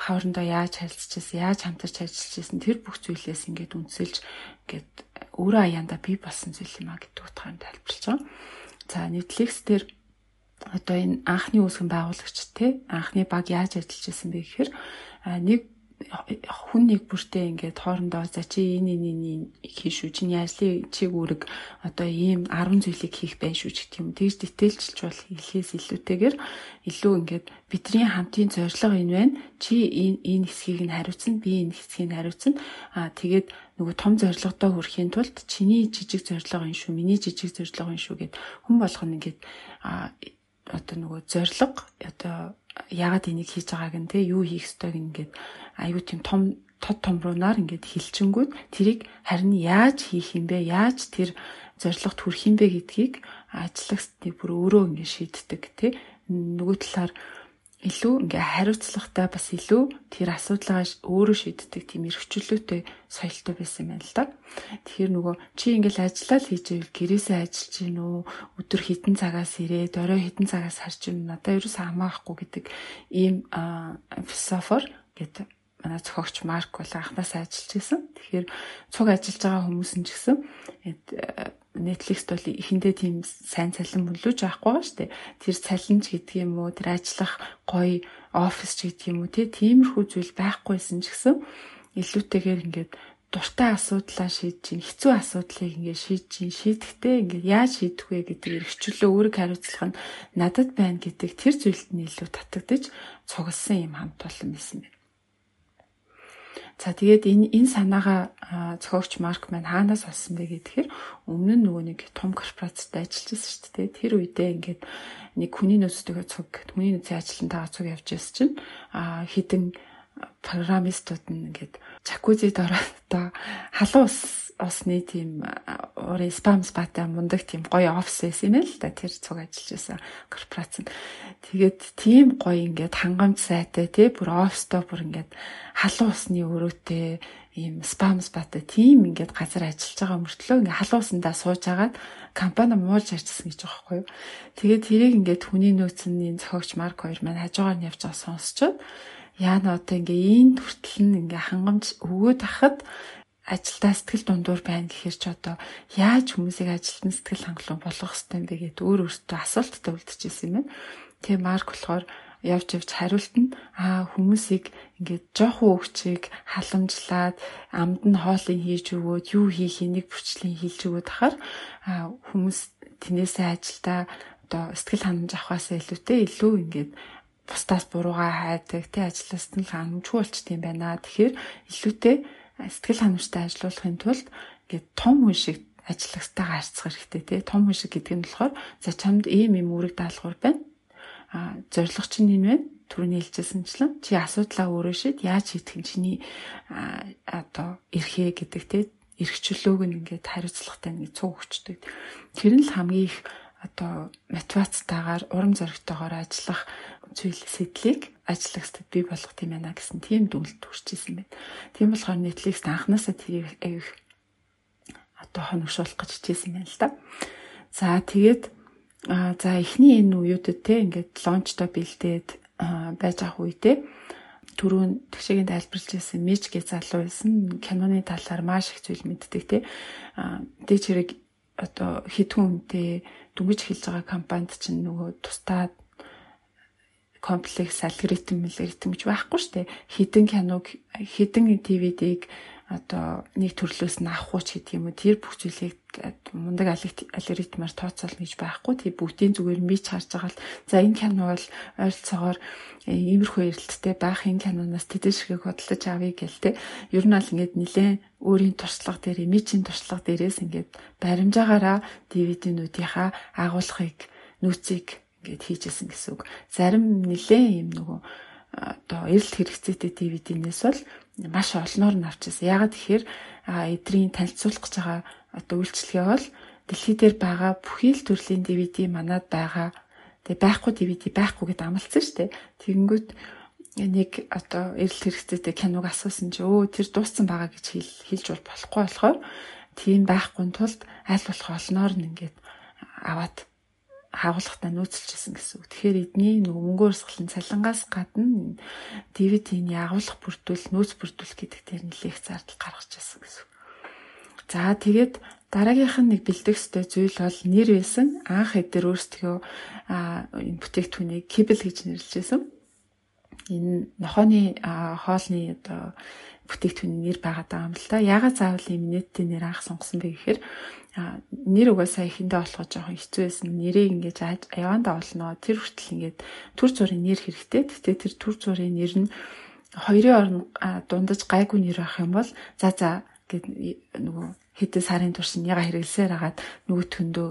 хоорондоо яаж харилцажсэн, яаж хамтарч ажиллаж байсан тэр бүх зүйлээс ингээд үнсэлж ингээд өөрөө аяанда бий болсон зүйл юм а гэдэг утгаар нь тайлбарлаж байгаа. За Netflix дээр одоо энэ анхны үүсгэн байгуулагч те анхны баг яаж ажиллаж байсан бэ гэхээр нэг хүн нэг бүртээ ингээд хоорондоо за чи энэ энэ энэ хийш үү чинь яажлын чиг үүрэг одоо ийм 10 зүйлийг хийх байх шүү гэх юм. Тэгж дэтэлжилж бол хэлхээс илүүтэйгээр илүү ингээд бидний хамтын зорилго энэ байна. Чи энэ энэ хэсгийг нь хариуцсан, би энэ хэсгийг нь хариуцсан. Аа тэгээд нөгөө том зорилгодоо хүрэхийн тулд чиний жижиг зорилго энэ шүү, миний жижиг зорилго энэ шүү гэд хүн болгоно ингээд аа одоо нөгөө зорилго одоо яагаад энийг хийж байгааг нь те юу хийх ёстойг ингээд аюу тийм том тод томруунаар ингээд хилчингүүд тэрийг харин яаж хийх юм бэ? Яаж тэр зорилгот хүрэх юм бэ гэдгийг ажиллагчдыг бүр өөрөө ингээд шийддэг тий. Нөгөө талаар илүү ингээ хариуцлагатай бас илүү тэр асуудлаа өөрөө шийддэг тийм эрхчлөөтэй соёлтой байсан юм байна л да. Тэгэхээр нөгөө чи ингээл ажиллаа л хийж ивэл гэрээсээ ажиллаж гин үү өдөр хитэн цагаас ирээ дөрөө хитэн цагаас харж ин надаа ерөөсөө хамаахгүй гэдэг ийм философор гэдэг манай зохиогч Марк бол анхнаасаа ажиллаж байсан. Тэгэхээр цуг ажиллаж байгаа хүмүүс нь ч гэсэн Netflix бол эхэндээ тийм сайн цалин мөлөөж авахгүй шүү дээ. Тэр цалинч гэдэг юм уу, тэр ажиллах гоё офис ч гэдэг юм уу, тиймэрхүү зүйл байхгүйсэн ч гэсэн илүүтэйгээр ингээд дуртай асуудлаа шийдэж чинь хэцүү асуудлыг ингээд шийдэж чинь шийдэхдээ ингээд яаж шийдэх вэ гэдэг эрхчлөө өөрийг хариуцлах нь надад байна гэдэг тэр зүйлд нь илүү татагдаж цугласан юм хамт олон байсан байна. За тэгээд энэ энэ санаагаа зохиогч Марк маань хаанаас олсон бэ гэхээр өмнө нь нөгөө нэг том корпорацид ажиллаж байсан шүү дээ. Тэр үедээ ингээд нэг хүний нөөцтэйгээ цуг, хүний нөөцийн ажилтнтайгаа цуг явж байсан чинь а хідэн программистууд нь ингээд жакузид ороод одоо халуун ус усны тийм уурын спам спатай мундаг тийм гоё офис байсан юм л да тэр цуг ажиллаж байсан корпорац. Тэгээд тийм гоё ингээд хангамж сайтай тий бүр офстоо бүр ингээд халуун усны өрөөтэй ийм спам спатай тийм ингээд газар ажиллаж байгаа мөртлөө ингээд халуун усандаа сууж агаад компани муулж арчсан гэж байгаа байхгүй юу. Тэгээд тэрийг ингээд хүний нөөцний зохиогч Марк хоёр маань хажуугаар нь явж байгаа сонсчод яа нь одоо ингээ ийм хүртэл нь ингээ хангамж өгөөд ахад ажилдаа сэтгэл дундуур байна гэхээр ч одоо яаж хүмүүсийг ажилтны сэтгэл хангалуун болгох хэрэгтэй юм бэ гэдээ өөр өөртөө асуулттай үлдчихсэн юм байна. Тэгээ Марк болохоор явж явж хариулт нь аа хүмүүсийг ингээд жоохон өгчийг халамжлаад амд нь хоолыг хийж өгөөд юу хийх энийг бүрчлэн хийлж өгөөд ахаар хүмүүс тнээсээ ажилдаа одоо сэтгэл ханамж авахаас илүүтэй илүү ингээд бусдаас буруугаа хайдаг тий ажлаас нь хангамжгүй болчт юм байна. Тэгэхээр илүүтэй сэтгэл ханамжтай ажиллуулахын тулд ингээд том хүн шиг ажиллагчтайгаа харьцах хэрэгтэй тий. Том хүн шиг гэдэг нь болохоор за чамд ийм юм үүрэг даалгавар байна. А зорилго чинь энэ байна. Түрүүний хэлжсэнчлэн чи асуудлаа өөрөө шийд яаж хийх нь чиний одоо эрхээ гэдэг тий эрхчлөөг нь ингээд хариуцлагатай нэг цуг өгчдөг. Тэр нь л хамгийн их одоо мотивацтайгаар урам зоригтойгоор ажиллах зүйл сэтлийг ажиллагчдад бий болгох юм байна гэсэн тийм дүгнэлт хүрчээсэн байна. Тийм болохоор Netflix анханасаа тэрийг аяг одоо хоногшуулах гэж хичээсэн байна л да. За тэгээд за эхний энэ үеүүдэд те ингээд лончтой бэлдээд байж ах үедээ түрүүн тэгшээгийн тайлбарлаж байсан Мич гэж залуу байсан киноны талаар маш их зүйл мэддэг те. Дэж хэрэг одоо хитгүүн дүнгийн хэлж байгаа компанид чинь нөгөө тусдаа комплекс алгоритм алгоритм гэж байхгүй шүү дээ. Хідэн киног хідэн DVD-г одоо нэг төрлөөс нь авах ч гэдэг юм уу? Тэр бүх зүйлийг мундаг алгоритмаар тооцоолно гэж байхгүй. Тий бүгдийн зүгээр мич харж байгаа л за энэ кино бол ойролцоогоор э, иймэрхүү эрэлттэй байх энэ киноноос тэдэн шигийг хөдөлж авъя гэл тий ер нь аль ингээд нилээн өөрийн туршлага дээр мичийн туршлага дээрээс ингээд баримжаагаараа DVD-нүүдийнхаа агуулгыг нөөцийг ингээд хийжсэн гэсэн үг. Зарим нилээн юм нөгөө одоо эрэлт хэрэгцээтэй DVD-нээс бол маш олноор нь авчихсан. Ягаад тэгэхээр эдрийн танилцуулах гэж байгаа одоо үйлчлэгээ бол дэлхий дээр байгаа бүхий л төрлийн DVD манад байгаа. Тэгээ байхгүй DVD байхгүй гэдээ амлацсан шүү дээ. Тэгэнгүүт нэг одоо эрэлт хэрэгцээтэй киног асуусан чи өө тэр дууссан байгаа гэж хэлж бол болохгүй болохоор тийм байхгүй тулд аль болох олноор нь ингээд аваад хаагуулгатай нөөцлжсэн гэсэн үг. Тэгэхээр эдний нөгөө мөнгө урсгалын цалингаас гадна DVD-ний агуулга бүрдүүл, нөөц бүрдүүл гэдэг дээр нэлээх зардал гаргаж ирсэн гэсэн үг. За тэгээд дараагийнх нь нэг бэлдэх ёстой зүйл бол нэр байсан. Анх эдгээр өөрсдөө энэ бүтээгдэхүүнийг кибл гэж нэрлэжсэн. Энэ нохооны хоолны одоо бүтээгдэхүүний нэр байгаа юм л да. Ягаад заавал ийм нийтийн нэр анх сонгосон бэ гэхээр нэр угаасаа ихэндээ болохоо жоохон хэцүү байсан. Нэрийг ингэж явандаа олноо. Тэр хүртэл ингэж төр зүрийн нэр хэрэгтэй. Гэтэ тэр төр зүрийн нэр нь хоёрын орн дундаж гайгүй нэр авах юм бол за за гэд нөгөө хэдэн сарын турш яга хэрэглэсээр хагаад нөгөө төндөө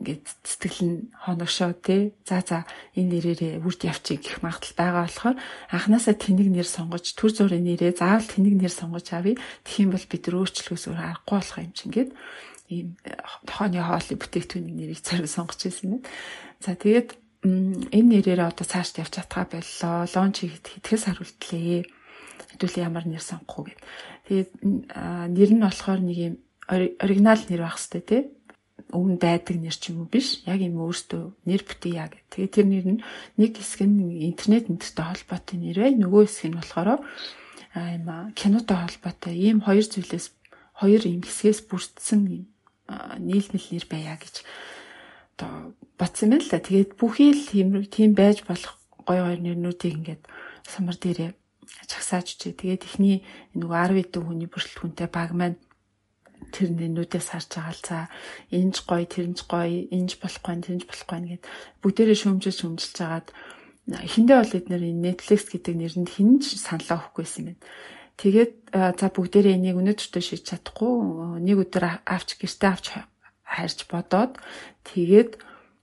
ингээд сэтгэл нь хоногшоо тий за за энэ нэрээрээ үрд явчих гэх магадлал байгаа болохоор анханасаа тэнэг нэр сонгож төр зүрийн нэрээ заавал тэнэг нэр сонгож авъя тэгхийн бол бид өөрчлөхөөс өөр аргагүй болох юм чинь гээд ийм тохооны хоолны бүтээгдэхүүний нэрийг цариг сонгож ирсэн байна. За тэгээд энэ нэрээрээ одоо цааш явж чадхаа боллоо. Лонч хийхэд сар үлдлээ. Хэдүүлээ ямар нэр сонгох уу гэд. Тэгээд нэр нь болохоор нэг юм оригинал нэр байх хэвээр тий өмнө байдаг нэр ч юм уу биш. Яг юм өөртөө нэр бүтээе гэх. Тэгээ тэр нэр нь нэг хэсэг нь интернет нэртэй холбоотой нэр бай. Нөгөө хэсэг нь болохоор юм кинотой холбоотой ийм хоёр зүйлээс хоёр юм хэсгээс бүрдсэн юм нийлмэл нэр байя гэж одоо батсан байна л да. Тэгээд бүхий л тийм байж болох гой гой нэрнүүдийг ингээд самар дээрээ чагсааж үчээ. Тэгээд эхний нөгөө 10 хэдэн хүний бүрэлдэхүүнтэй баг маань тэр нэнүүдээс харж байгаа л за энж гоё тэрнж гоё энж болохгүй тэрнж болохгүй гэд бүгдээрээ шөмжилж шөмжилж хагаад эхэндээ бол эдгээр Netflix гэдэг нэрэнд хинж саналаа өгөхгүйсэн юм. Тэгээд за бүгдээрээ энийг өнөөдөртөө шийдэж чадахгүй нэг өдөр авч гэртээ авч харьж бодоод тэгээд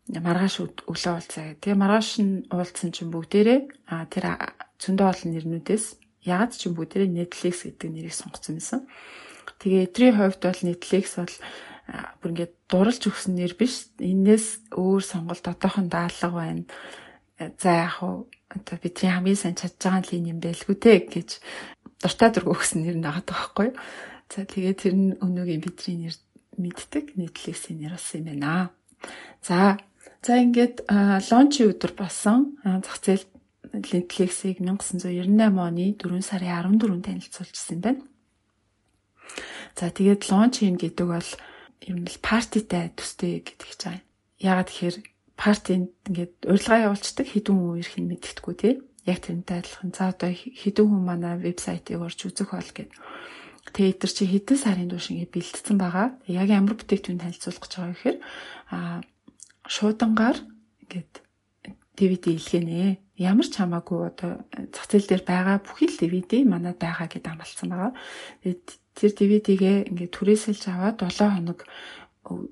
маргааш өглөө уулзаа. Тэгээ маргааш нь уулзсан чинь бүгдээрээ тэр зөндөө олон нэрнүүдээс ягаад ч юм бүгдээрээ Netflix гэдэг нэрийг сонгоцсон байсан. Тэгээ эдрийн хувьд бол Netflix бол бүр ингээд дурлж өгсөн нэр биш. Энээс өөр сонголт одоохон даалга байна. За яг уу одоо бидний хамгийн сайн чадж байгаа л юм байлгүй те гэж дуртай дург өгсөн нэр нэгэд байгаа байхгүй. За тэгээд тэр нь өнөөгийн бидний нэр мэддэг Netflix-ийн нэр болсон юм байна. За за ингээд лончи өдөр болсон зах зээл Netflix-ийг 1998 оны 4 сарын 14-нд танилцуулжсэн байна. За тэгээд лонч хийн гэдэг бол ер нь л партитай төстэй гэдэг ч байгаа. Яагаад тэгэхээр партинд ингээд урилга явуулцдаг хідэн хүн ирэх нь мэддэхгүй тий. Яг тэрнтэй адилхан. За одоо хідэн хүн манай вебсайтыг орж үзэх бол гэд. Тэгээ итер чи хэдэн сарын турш ингээд бэлдсэн байгаа. Яг ямар бүтээгдэхүүн танилцуулах гэж байгаа гэхээр аа шуудангаар ингээд DVD илгэнэ. Ямар ч хамаагүй одоо зах зээл дээр байгаа бүхий л DVD манад байгаа гэдээ амлалсан байгаа. Тэгээд тэр DVD-гээ ингээд түрээсэлж аваад 7 хоног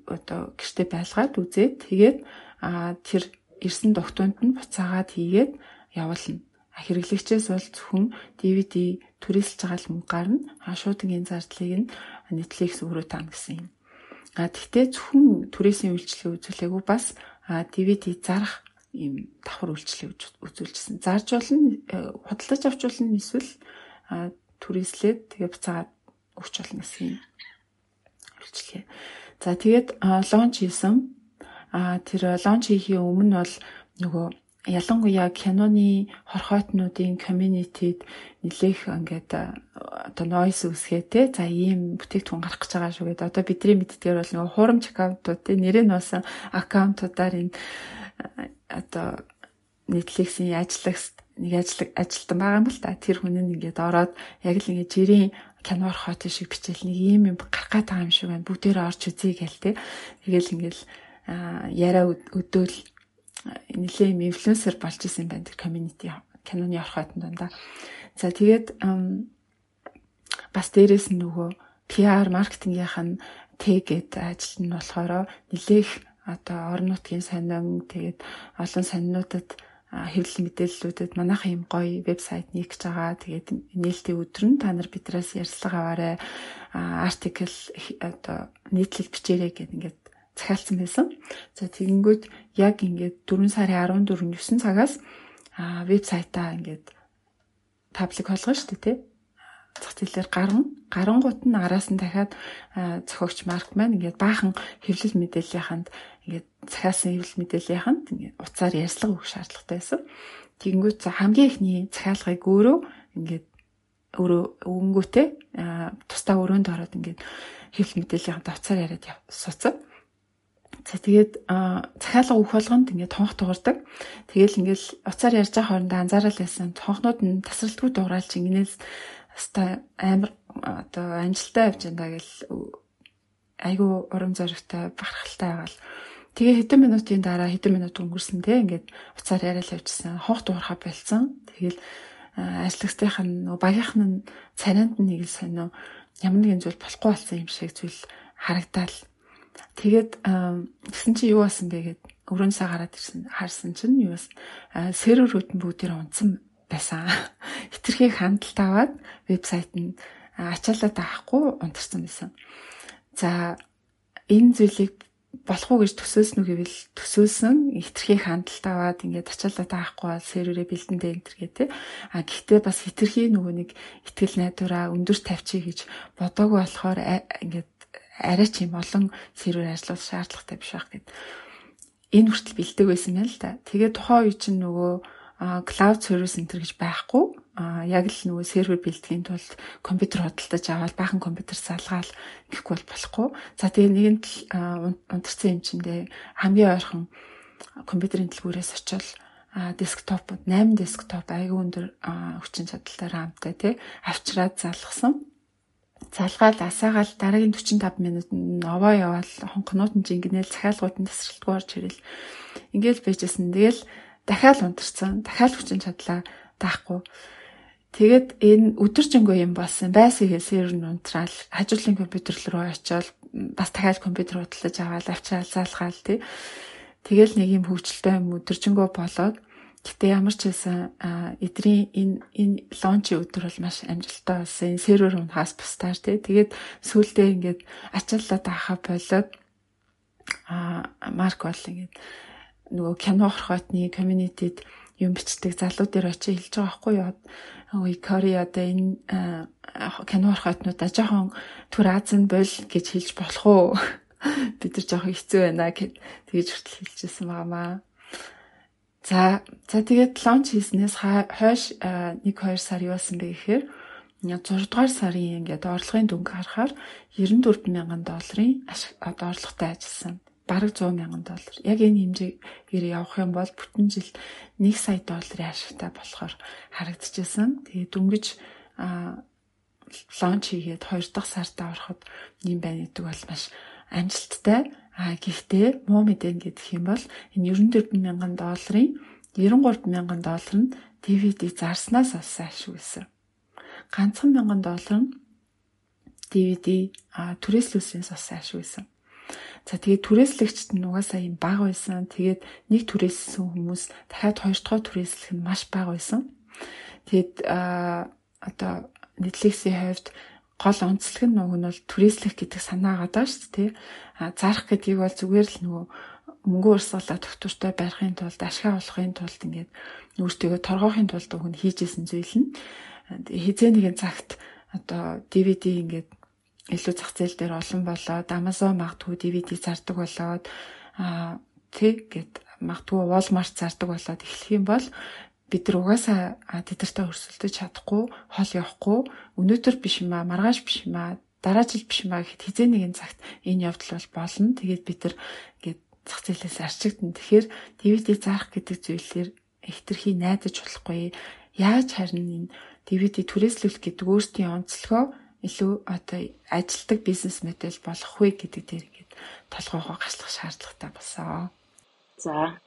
одоо гэртээ байлгаад үзээд тэгээд а тэр ирсэн дугтунд нь буцаагаад хийгээд явуулна. Хэрэглэгчээс бол зөвхөн DVD түрээсэлж байгаа л мөнгө гарна. А шуудангийн зардлыг нь Netflix өөрөө таана гэсэн юм. А тэгтээ зөвхөн түрээсийн үйлчлэгээ үзүүлээгүй бас DVD зарах ийм давхар үйлчлэг үзүүлжсэн. Зарж болно, худалдаж авч болно эсвэл түрээслээд тэгээ буцаагаад өгч болно гэсэн юм үйлчлэгээ. За тэгээд лонч хийсэн. А тэр лонч хийхийн өмнө бол нөгөө ялангуяа киноны хорхойтнуудын community-д нэлээх ингээд одоо noise үсгээ те за ийм бүтээгдэхүүн гарах гэж байгаа шүү гэдэг. Одоо бидний мэддгээр бол нөгөө хуурамч аккаунтууд те нэрээ нуусан аккаунтуудаар энэ одоо Netflix-ийн ажиллагч нэг ажил ажилтан байгаа юм л та. Тэр хүн нь ингээд ороод яг л ингээд жирийн киноор хот шиг бичээл нэг ийм юм гарах гад байгаа юм шиг байна. Бүгдээрээ орч үзье гээл те. Тэгэл ингээл яриа өдөөл нэлээ юм инфлюенсер болж исэн байна тэр community киноны орхотон дундаа. За тэгээд бас дээрэс нь нөгөө PR маркетингийнх нь тэгээд ажил нь болохоор нэлээх одоо орон нутгийн сонин тэгээд олон сонинуудад хэвлэл мэдээллүүдэд манайхан юм гоё вебсайт нэгж байгаа. Тэгээд нээлтийн өдөр нь та нар бидраас ярьцлага аваарай. артикл одоо нийтлэл бичээрэй гэд ингээд захиалсан байсан. За тэгэнгүүт яг ингээд 4 сарын 14 9 цагаас вебсайтаа ингээд паблик болгоно шүү дээ тий зах зээлээр гарна. Гарангуут нь араас нь дахиад зохиогч марк маань ингээд баахан хэвлэл мэдээллийнхэнд ингээд захиалсан хэвлэл мэдээллийнхэнд ингээд уцаар ярьцлага өгөх шаардлагатай байсан. Тэгэнгүүт хамгийн ихний захиалгыг өөрөө ингээд өөрөө өнгөтэй тусдаа өрөөнд ороод ингээд хэвлэл мэдээллийнхэнд уцаар яриад суцсан. За тэгээд захиалга өгөх болгонд ингээд тонх дуурдаг. Тэгэл ингээд уцаар ярьж байгаа хоорондоо анзаарал ясан тонхнууд нь тасралтгүй дууралж ингэнээс Хаста амар одоо амжилттай явж байна гэл айгүй урам зоригтой бахархалтай байгаал. Тэгээ хэдэн минутын дараа хэдэн минут өнгөрсөн те ингээд уцаар яриад явжсан. Хонх дуурхаа болцсон. Тэгэл ажлагчдынх нь багийнх нь царианд нь нэг сонио ямар нэгэн зүйл болохгүй болсон юм шиг зүйл харагдаал. Тэгээд тэгсэн чинь юу болсон бэ гэд өрөөсөө гараад ирсэн. Харсан чинь юу бас серверүүд нь бүгдээр унтсан байсан. Хитрхийг хандлт аваад вебсайт нь ачаалаа даахгүй унтарсан байсан. За энэ зүйлийг болох уу гэж төсөөлснө гэвэл төсөөлсөн хитрхийг хандлт аваад ингээд ачаалаа даахгүй бол серверээ бэлдэндээ төр гэдэг. А гэхдээ бас хитрхий нөгөө нэг ихтгэл найдвараа өндөр тавьчих гэж бодоогүй болохоор ингээд арай ч юм олон сервер ажиллах шаардлагатай биш байх гэд. Энэ хүртэл бэлдэг байсан юм л да. Тэгээ тухайн үе чинь нөгөө cloud service center гэж байхгүй. А яг л нөгөө сервер бэлтгэхийн тулд компьютер худалдаж аваад баахан компьютер салгаал гэхгүй бол болохгүй. За тэгээ нэгэнт унтарсан юм чиндээ хамгийн ойрхон компьютерийн дэлгүүрээс очил десктоп 8 десктоп аягүй өндөр хүчин чадалтай рамтай тий авчраад залгасан. Залгаал асаагаал дараагийн 45 минутанд овоо яваал хонхнууд нь жингнээл захиалгууд нь тасралтгүй орж ирэл. Ингээл байжсэн. Тэгэл дахиад унтарсан. Дахиад хүчин чадлаа даахгүй. Тэгээд энэ өдөржингөө юм болсон. Байсгээ сервер унтраал хажуудлын компьютер руу очиод бас дахиад компьютер худалдаж аваад авчраал заалгаал тий. Тэгэл нэг юм хөвгчлөлтэй юм өдөржингөө болоод гэтээ ямар ч хэлсэн эдрийн энэ энэ лончи өдөр бол маш амжилттай болсон. Энэ сервер унахаас бусдаар тий. Тэгээд сүүлдээ ингээд ачааллаад ахаа болоод а марк бол ингээд нөгөө кино хорхоотны community-д юм бичдэг залуу дээр очиж хэлж байгаа байхгүй юу? Ой Кореада энэ кино орхотнуудаа жоохон түр Азийн бол гэж хэлж болох уу? Бид нар жоохон хэцүү байна гэд тэгж хүртэл хэлчихсэн байнамаа. За за тэгээд лонч хийснээс хойш 1 2 сар юу болсон бэ гэхээр 6 дугаар сарын ингээд орлогын дүнг харахаар 94 мянган долларын одоо орлоготой ажилласан бараг 100 мянган доллар. Яг энэ хэмжээгээр явах юм бол бүтэн жил 1 сая долларын ашигтай болохоор харагдчихсан. Тэгээд дөнгөж лонч хийгээд 2 дахь сартаа ороход юм байна гэдэг бол маш амжилттай. А гэхдээ муу мэдэн гэдэг юм бол энэ 94 мянган долларын 93 мянган доллар нь DVD зарснаас олсон ашиг байсан. Ганцхан мянган доллар нь DVD түрээслүүлснээс олсон ашиг байсан. За тэгээд түрээслэгчд нь угаасаа юм бага байсан. Тэгээд нэг түрээссэн хүмүүс дахиад хоёр дахь түрээслэх нь маш бага байсан. Тэгээд а одоо Netflix-ийн хувьд гол онцлог нь нөгөө нь бол түрээслэх гэдэг санаа гадаа шүү дээ. А зарах гэдгийг бол зүгээр л нөгөө мөнгө урсгалаа доктортой барихын тулд ашиг авахын тулд ингээд өөртөө торгоохын тулд уг нь хийжсэн зүйл нь хизээ нэгэн цагт одоо DVD ингээд илүү зах зээл дээр олон болоод Amazon магадгүй DVD зардаг болоод аа тэг гэд магадгүй Walmart зардаг болоод эхлэх юм бол бид нар угаасаа тэдэртээ өрсөлдөж чадахгүй хол явахгүй өнөөдөр биш юм аа маргааш биш юм аа дараа жил биш юм аа гэхэд хизээ нэгэн цагт энэ явдал бол болно. Тэгээд бид нар гээд зах зээлээс арчигдана. Тэгэхээр DVD зарах гэдэг зүйлээр хитрхи найдаж болохгүй. Яаж харин энэ DVD түрээслүүлэх гэдэг өөртөө онцлогоо илүү одоо ажилтдаг бизнес модель болох вэ гэдэг дээр ингээд толгоогоо гашлах шаардлагатай болсон. За.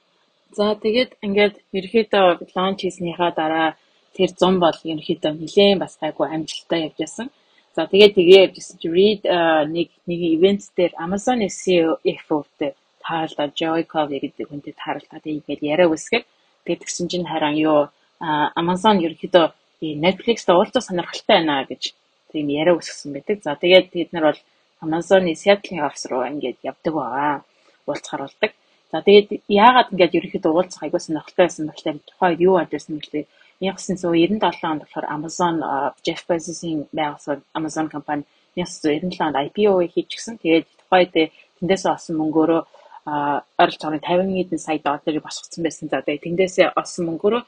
За тэгээд ингээд ерөөхдөө лонч хийснийхаа дараа тэр 100 бол ерөөхдөө нэлээд бас гайгүй амжилттай явж байсан. За тэгээд тэгээ явжсэн чи read нэг нэг ивент дээр Amazon SEO-тэй тааралдаа Joy Cover гэдэг хүнтэй тааралдаад ингээд яриа үсгээд тэгээд тэгсэн чинь харин юу Amazon ерөөхдөө Netflix-тэй уулзах сонирхолтой байна гэж тийм яриа үсгсэн байдаг. За тэгээд бид нар бол Amazon-ы Seattle-ийн офис руу ингээд явдаг байгаа. Уулзахаар болдог. За тэгээд яагаад ингээд ерөнхийдөө уулзах айгуу сонирхолтой байсан бэ гэхээр тухайд юу адилсан бэ гэхээр 1997 онд болохоор Amazon Jeff Bezos-ийн байгуулсан Amazon компани 1997 онд IPO хийчихсэн. Тэгээд тухайд тэндээс олсон мөнгөөрөө ойролцоогоор 50 хэдэн сая долларыг босгоцсон байсан. За тэгээд тэндээсээ олсон мөнгөөрөө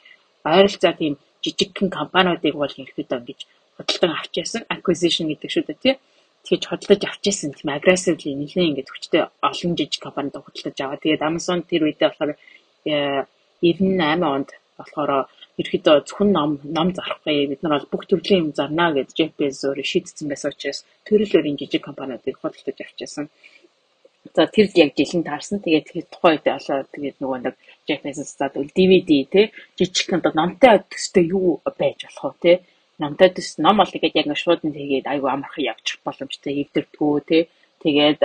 ойролцоо тийм жижигхэн компаниудыг бол ерөөхдөө ингэж худалдан авч яасан acquisition гэдэг шүү дээ тий. Тэгэж худалдаж авч яасан тийм aggressively нэлээд ингээд хүчтэй олон жижиг компанид худалдаж аваа. Тэгээд Amazon тэр үедээ болохоор 98 онд болохоор ерөөдөө зөвхөн ном ном зарахгүй бид нар бол бүх төрлийн юм зарна гэж Jeff Bezos шийдсэн байсан учраас төрөлөөрийн жижиг компаниудыг худалдаж авчихсан. За тэр яг жилийн таарсан. Тэгээд тухайн үед болоо тэгээд нөгөө нэг Jeff Bezos заад DVD те жижиг одоо номтой төстэй юу байж болох вэ те намтай төс ном бол тэгээд яг шууд нь тэгээд айгүй амархан явчих боломжтой эвдэрдгүү тий тэгээд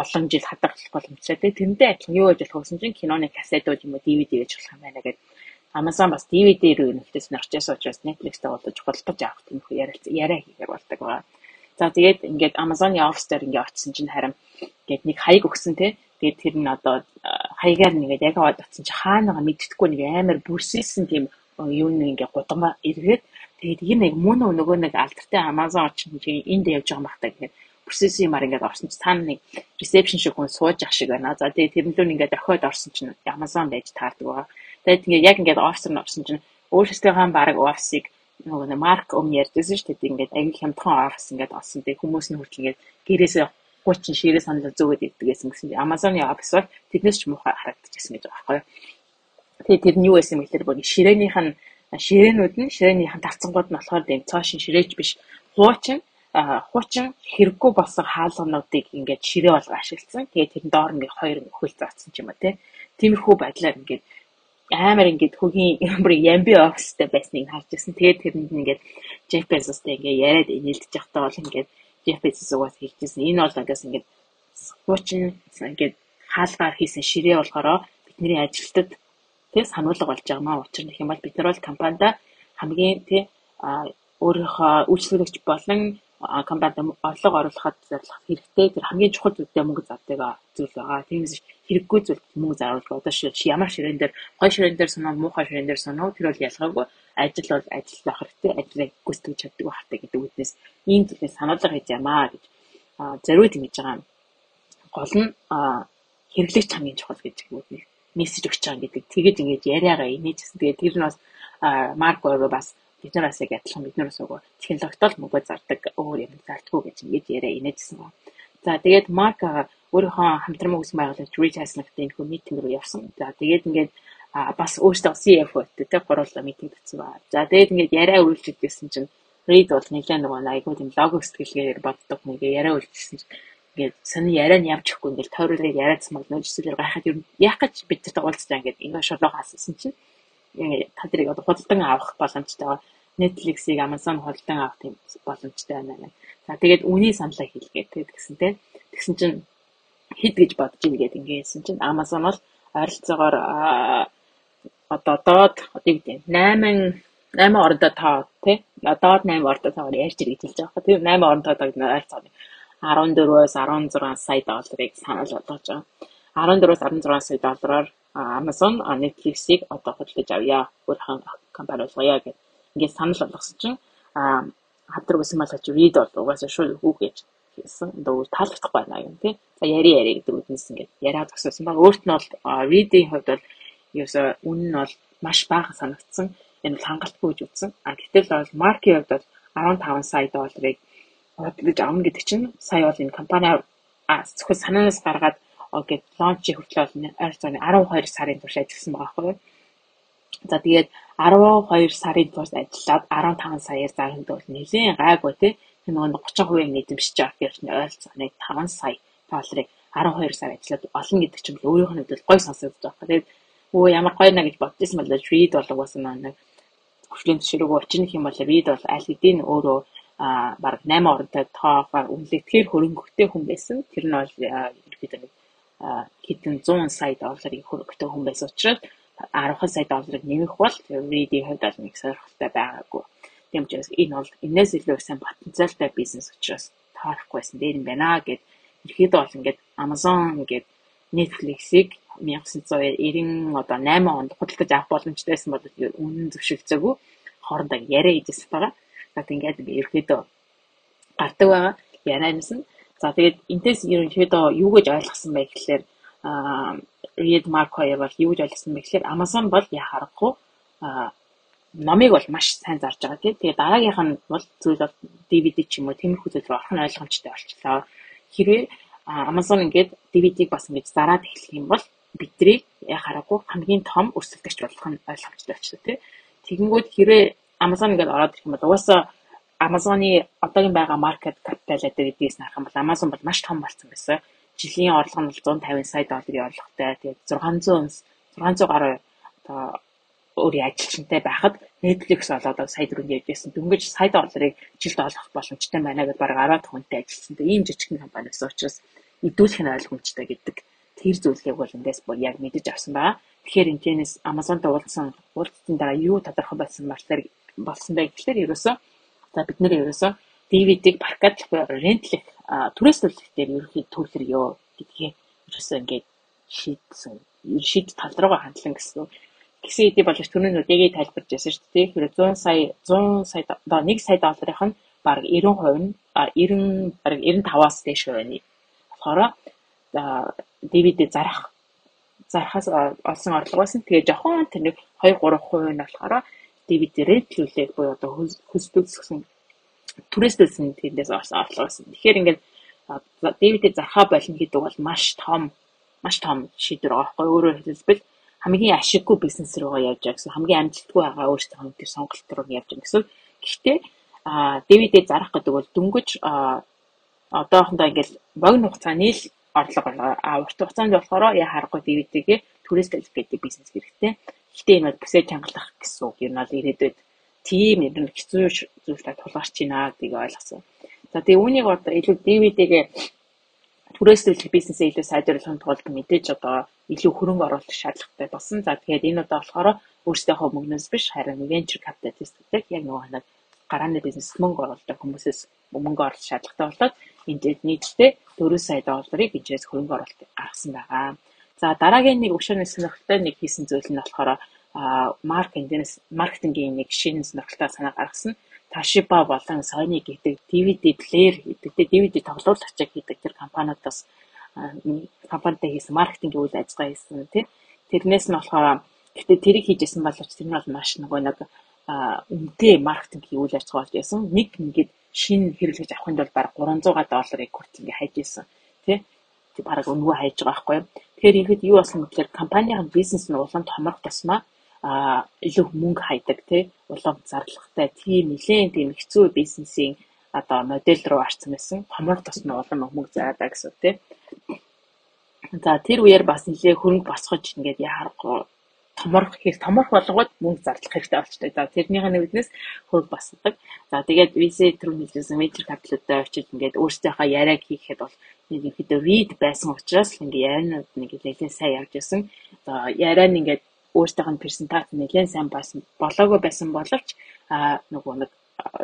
олон жил хадгалах боломжтой тий тэрэндээ адилхан юу гэж болох вэ чинь киноны кассетууд юм уу DVD гэж болох юм байна гэдэг. Amazon бас DVD рүү нөхдөс нэрчээс учраас Netflix-тэй болдог худалдаж авах юм хөө яриа яриа хийхээр болдог байгаа. За тэгээд ингээд Amazon-ы офис дээр ингээд очсон чинь харин ингээд нэг хаяг өгсөн тий Тэгээд тэр нь одоо хаягаар нэгээд яг аваад очсон чи хаанаага мэддэхгүй нэг амар бүрсэлсэн тийм юу нэг ингээ гудамга эргээд Тэгээд энэ нэг мөн нөгөө нэг алдартай Amazon очин чи энд явж байгаа юм бахтаа гэхээр процессын юмар ингээд орсон чи цаана нэг reception шиг хүн сууж ах шиг байна. За тэгээд тэрнлөө ингээд дохиод орсон чинь Amazon байж таардаг байгаа. Тэгээд ингээд яг ингээд офис нь орсон чинь өөрсдийнхөө баг офисыг нөгөө нэг марк өмнө ярьдсэн шүү дээ. Ингээд аяг хямдхан офис ингээд олсон. Тэгээд хүмүүс нь хүртэл ингээд гэрээсээ 30 ширээ санал зөөгд иддэг гэсэн чинь Amazon-ы офис бол тэднээс ч муухай харагдчихсан гэж байгаа байхгүй юу. Тэгээд тэр нь юу байсан бэ гэхээр бүр ширээнийх нь ширээнүүд нь ширээнийхэн тавцангууд нь болохоор тийм цоошин ширээч биш хуучин хуучин хэрэггүй болсон хаалгануудыг ингээд ширээ болго ашигласан. Тэгээд тэрэн доор ингээд хоёр хөл заасан ч юм уу тий. Тиймэрхүү байдлаар ингээд амар ингээд хөгийн бүр ямби офстэй байсныг харж ирсэн. Тэгээд тэрэнд ингээд Jeff Bezos-тэй ингээд яриад нийлдэж явахдаа бол ингээд Jeff Bezos-уугаас хэлжсэн. Энэ бол ингээс ингээд хуучин ингээд хаалгаар хийсэн ширээ болохоро бидний ажилтнад тэг сануулга болж байгаа маа. Учир нь юм бол бид нар бол компанида хамгийн тэг өөрийнхөө үйлчлэгч болон компанид орлого оруулахад зорилгох хэрэгтэй тэр хамгийн чухал зүйлтэй мөнгө зардаг зүйл байгаа. Тиймээс хэрэггүй зүйл мөнгө заруулдаг. Одоо ямар ширээн дээр гой ширээн дээр соноо муухай ширээн дээр соноо тэр бол ялгаагүй ажил бол ажил байх хэрэгтэй. Ажлыг гүйцэтгэж чаддаг байхтай гэдэг үгнээс ийм зүйлээс сануулга хийж ямаа гэж зориуд ингэж байгаа. Гол нь хэрэглэгч хамгийн чухал гэж үгнийг мессеж өгч байгаа гэдэг. Тэгээд ингэж яриагаа инээжсэн. Тэгээд тэр нь бас Марк Орго бас бид нараас яг адилхан бид нараас өгөө технологитол мөнгө зардаг өөр юм зардггүй гэж ингэж яриа инээжсэн ба. За тэгээд Марк өөрийнхөө хамтран мөнгөс байгуулагч Rich Haslett-тэй энэ митинг рүү явсан. За тэгээд ингээд бас өөртөө CFO-тэй тэг гурлаа митинг татсан ба. За тэгээд ингээд яриа үргэлжлүүлсэн чинь Reed бол нэлээд нөгөө айгуу тийм лого сэтгэлгээр боддог нэг яриа үргэлжлүүлсэн чинь ингээд сони яриа нь явж өгөхгүй ингээд тойруулаад яриадсан бол нөө жишээлбэл гайхаад юу яах гэж бид нартай уулзсан ингээд ингээд шорлоо хаасан чинь та нарыг одоо худалдан авах боломжтой. Netflix-ийг Amazon худалдан авах тийм боломжтой байна. За тэгээд үний саналаа хэлгээд тэгсэн тийм. Тэгсэн чинь хэд гэж бодож ийн гэдэг ингэсэн чинь Amazon бол ойролцоогоор одоо доод одоо гэдэг 8 8 ордоо тоо тий доод 8 ордоо тоогоор ярьж ирэх гэж хэлж байгаа. Тэр 8 ордоо тоог нь ойролцоогоор 14-өөс 16 сая долларыг санал болгож байгаа. 14-өөс 16 сая доллараар Amazon Netflix-ийг одоо хөдөлгөж авъя. Өөрийнхөө компани болгоё гэж ингээд санал болгосон чинь хавдар үсэн малгаж read бол угаасаа шууд хүү гэж хэлсэн. Одоо таалагдах байна юм тий. За яри яри гэдэг үгнээс ингээд яриа төгсөөсөн баг. Өөрт нь бол reading хувьд бол ерөөсөө үнэн нь бол маш бага санагдсан. Энэ бол хангалтгүй гэж үзсэн. А гэтэл бол маркийн хувьд бол 15 сая долларыг хөдөлгөж авна гэдэг чинь сая бол энэ компани зөвхөн санаанаас гаргаад гэд лончийг хүртэл ойролцоогоо 12 сарын турш ажилласан байгаа байхгүй юу. За тэгээд 12 сарын турш ажиллаад 15 саяар зарханд бол нэлээд гайгүй тий. Тэр нөгөө 30% нийтэмшиж авах гэж ойролцоогоо 5 сая долларыг 12 сар ажиллаад олно гэдэг чинь өөрийнх нь хувьд гой сонсогдож байгаа. Тэгээд өө ямар гоё на гэж бодчихсон бол read болов уусаа нэг хөвчлийн төшөрөөгөө очих юм бол read бол аль хэдийн өөрөө а баг 8 оронтой тоогоор үнэлэхээр хөрөнгөтэй хүн байсан. Тэр нь бол ерөөхдөө нэг хэдэн 100 сая долларын хөрөнгөтэй хүн байсан учраас 10 сая долларыг нэмэх бол read-ийн хувьд бол нэг сонирхолтой байгаагүй. Тийм учраас энэ бол энэс илүү сайн потенциалтай бизнес учраас таарахгүй байсан дээр юм байна гэд ерөөдөө бол ингээд Amazon ингээд Netflix-ийг 1990 одоо 8 онд худалдаж авах боломжтой байсан бол үнэн зөвшөлдсөөгөө хоорондоо яриа хийжсэн байгаа. За тэгээд ингээд ерөөдөө гардаг байгаа. Яриа юмсан. За тэгээд энэс ерөнхийдөө юу гэж ойлгосон бэ гэхэлэр аа Read Mark хоёр бол юу гэж ойлгосон бэ гэхэлэр Amazon бол яа харахгүй аа номыг бол маш сайн зарж байгаа тийм. Тэгээ дараагийнх нь бол зүйл бол DVD ч юм уу тиймэрхүү зүйл рүү орох нь ойлгомжтой болчихлоо. Хэрвээ Amazon ингээд DVD-г бас ингэж зараад эхлэх юм бол бидний яа харахгүй хамгийн том өрсөлдөгч болох нь ойлгомжтой болчихлоо тийм. Тэгэнгүүт хэрвээ Amazon ингээд ороод ирэх юм бол угаасаа Amazon-ы одоогийн байгаа маркет капитал гэдгээс харах юм бол Amazon бол маш том болсон байсан. Жилийн орлого нь 150 сая долларын орлоготой. Тэгээд 600 600 гаруй одоо өөрийн ажилчинтай байхад Netflix болоод сая дөрөнд явж байсан. Дөнгөж сая долларыг жилд олгох боломжтой байна гэж бараг 10 хүнтэй ажилласан. Ийм жижиг компани гэсэн учраас нь ойлгомжтой гэдэг тэр зүйлийг бол эндээс бүр яг мэдэж авсан байгаа. Тэгэхээр энэчнээс Amazon-тай уулзсан уулзсан дараа юу тодорхой болсон маркетинг болсон бэ гэхэлэр ерөөсөө За бид нэр ерөөсөө DVD-г паркад рентлэх түрээслүүлэх дээр ерөөхдөө төвлөрё гэдгийг ерөөсөө ингээд шийдсэн. Шийд тал руугаа хандлан гэсэн. Гэсэн хэдий болж түрүүн нүдэгийг тайлбарж байсан шүү дээ. Тэгэхээр 100 сая 100 сая одоо 1 сая долларынх нь баг 90% нь 90 баг 95-аас дээш байна. Болохоор DVD зарах зархаас олсон орлого байсан. Тэгээ жохон тэр нэг 2 3% нь болохоор DVD рентлүүлэх буюу одоо хөсдөлсөн түрээсдэлсэн тэндээс орлого байсан. Тэгэхээр ингээд DVD зархаа болно гэдэг бол маш том маш том шийдвэр байхгүй өөрөөр хэлбэл хамгийн ашиггүй бизнес руугаа явж байгаа гэсэн хамгийн амжилтгүй байгаа өөрсдөө тэр сонголт руу явж байгаа гэсэн. Гэхдээ DVD зарах гэдэг бол дөнгөж одоохондоо ингээд богино хугацааны л орлого а урт хугацаанд болохоор яа харахгүй DVD-гээ түрээсдэл гэдэг бизнес хэрэгтэй. Гэтэ юм бүсээ чангалах гэсэн үг юм бол ирээдүйд тийм юм хэцүү зүйлтэй тулгарч байна гэдгийг ойлгосон. За тэгээ үүнийг одоо илүү DVD-гээ түрээсрүүлэх бизнесээ илүү сайжруулахын тулд мэдээж одоо илүү хөрөнгө оруулах шаардлагатай болсон. За тэгээд энэ удаа болохоор өөрсдийнхөө мөнгнөөс биш харин venture capitalist гэдэг яг нөгөө ханаг гарааны бизнес мөнгө оруулдаг хүмүүсээс мөнгө оруулах шаардлагатай болоод энд нийтдээ 4 сая долларыг бижээс хөрөнгө оруулалт гаргасан байгаа. За дараагийн нэг өгшөөний сонирхолтой нэг хийсэн зүйл нь болохоор маркетингээс маркетингийн нэг шинэ сонирхолтой санаа гаргасан. Tashiba болон Sony гэдэг DVD плеер гэдэг DVD тоглуулагчид гэдэг тэр компаниудаас компанитай хийсэн маркетингийн үйл ажиллагаа хийсэн тийм. Тэрнээс нь болохоор гэхдээ тэрийг хийжсэн боловч тэр нь бол маш нөгөө нэг үнэтэй маркетингийн үйл ажиллагаа болж байсан. Нэг ингээд шинэ хэрэглэж авахын тулд бараг 300 долларыг хүрт ингээ хайж исэн тий бараг өнгөө хайж байгаа байхгүй. Тэгэхээр ихэд юу болсон гэхээр компанийн бизнес нь улам томрох тусмаа а илүү мөнгө хайдаг тий улам зарлагтай тийм нэлээд тийм хэцүү бизнесийн одоо модель руу орсон байсан. Томрох тусмаа улам мөнгө зараад гэсэн тий. За тэр үеэр бас нэлээ хөрөнгө босгож ингээд яарахгүй томорох хэрэг томорох болгоод мөнгө зарлах хэрэгтэй болчтой. За тэрнийхээ нэгнээс хөрөг басдаг. За тэгээд VC түрүү хэлсэн major capital-уудаа очиж ингээд өөрсдийнхөө яриаг хийхэд бол нэг ихэд read байсан учраас ингээд ярианууд нэг нэлээд сайн явж байсан. За яриа нь ингээд өөртөөх нь презентац нэлээд сайн байсан болоогүй байсан боловч а нөгөө нэг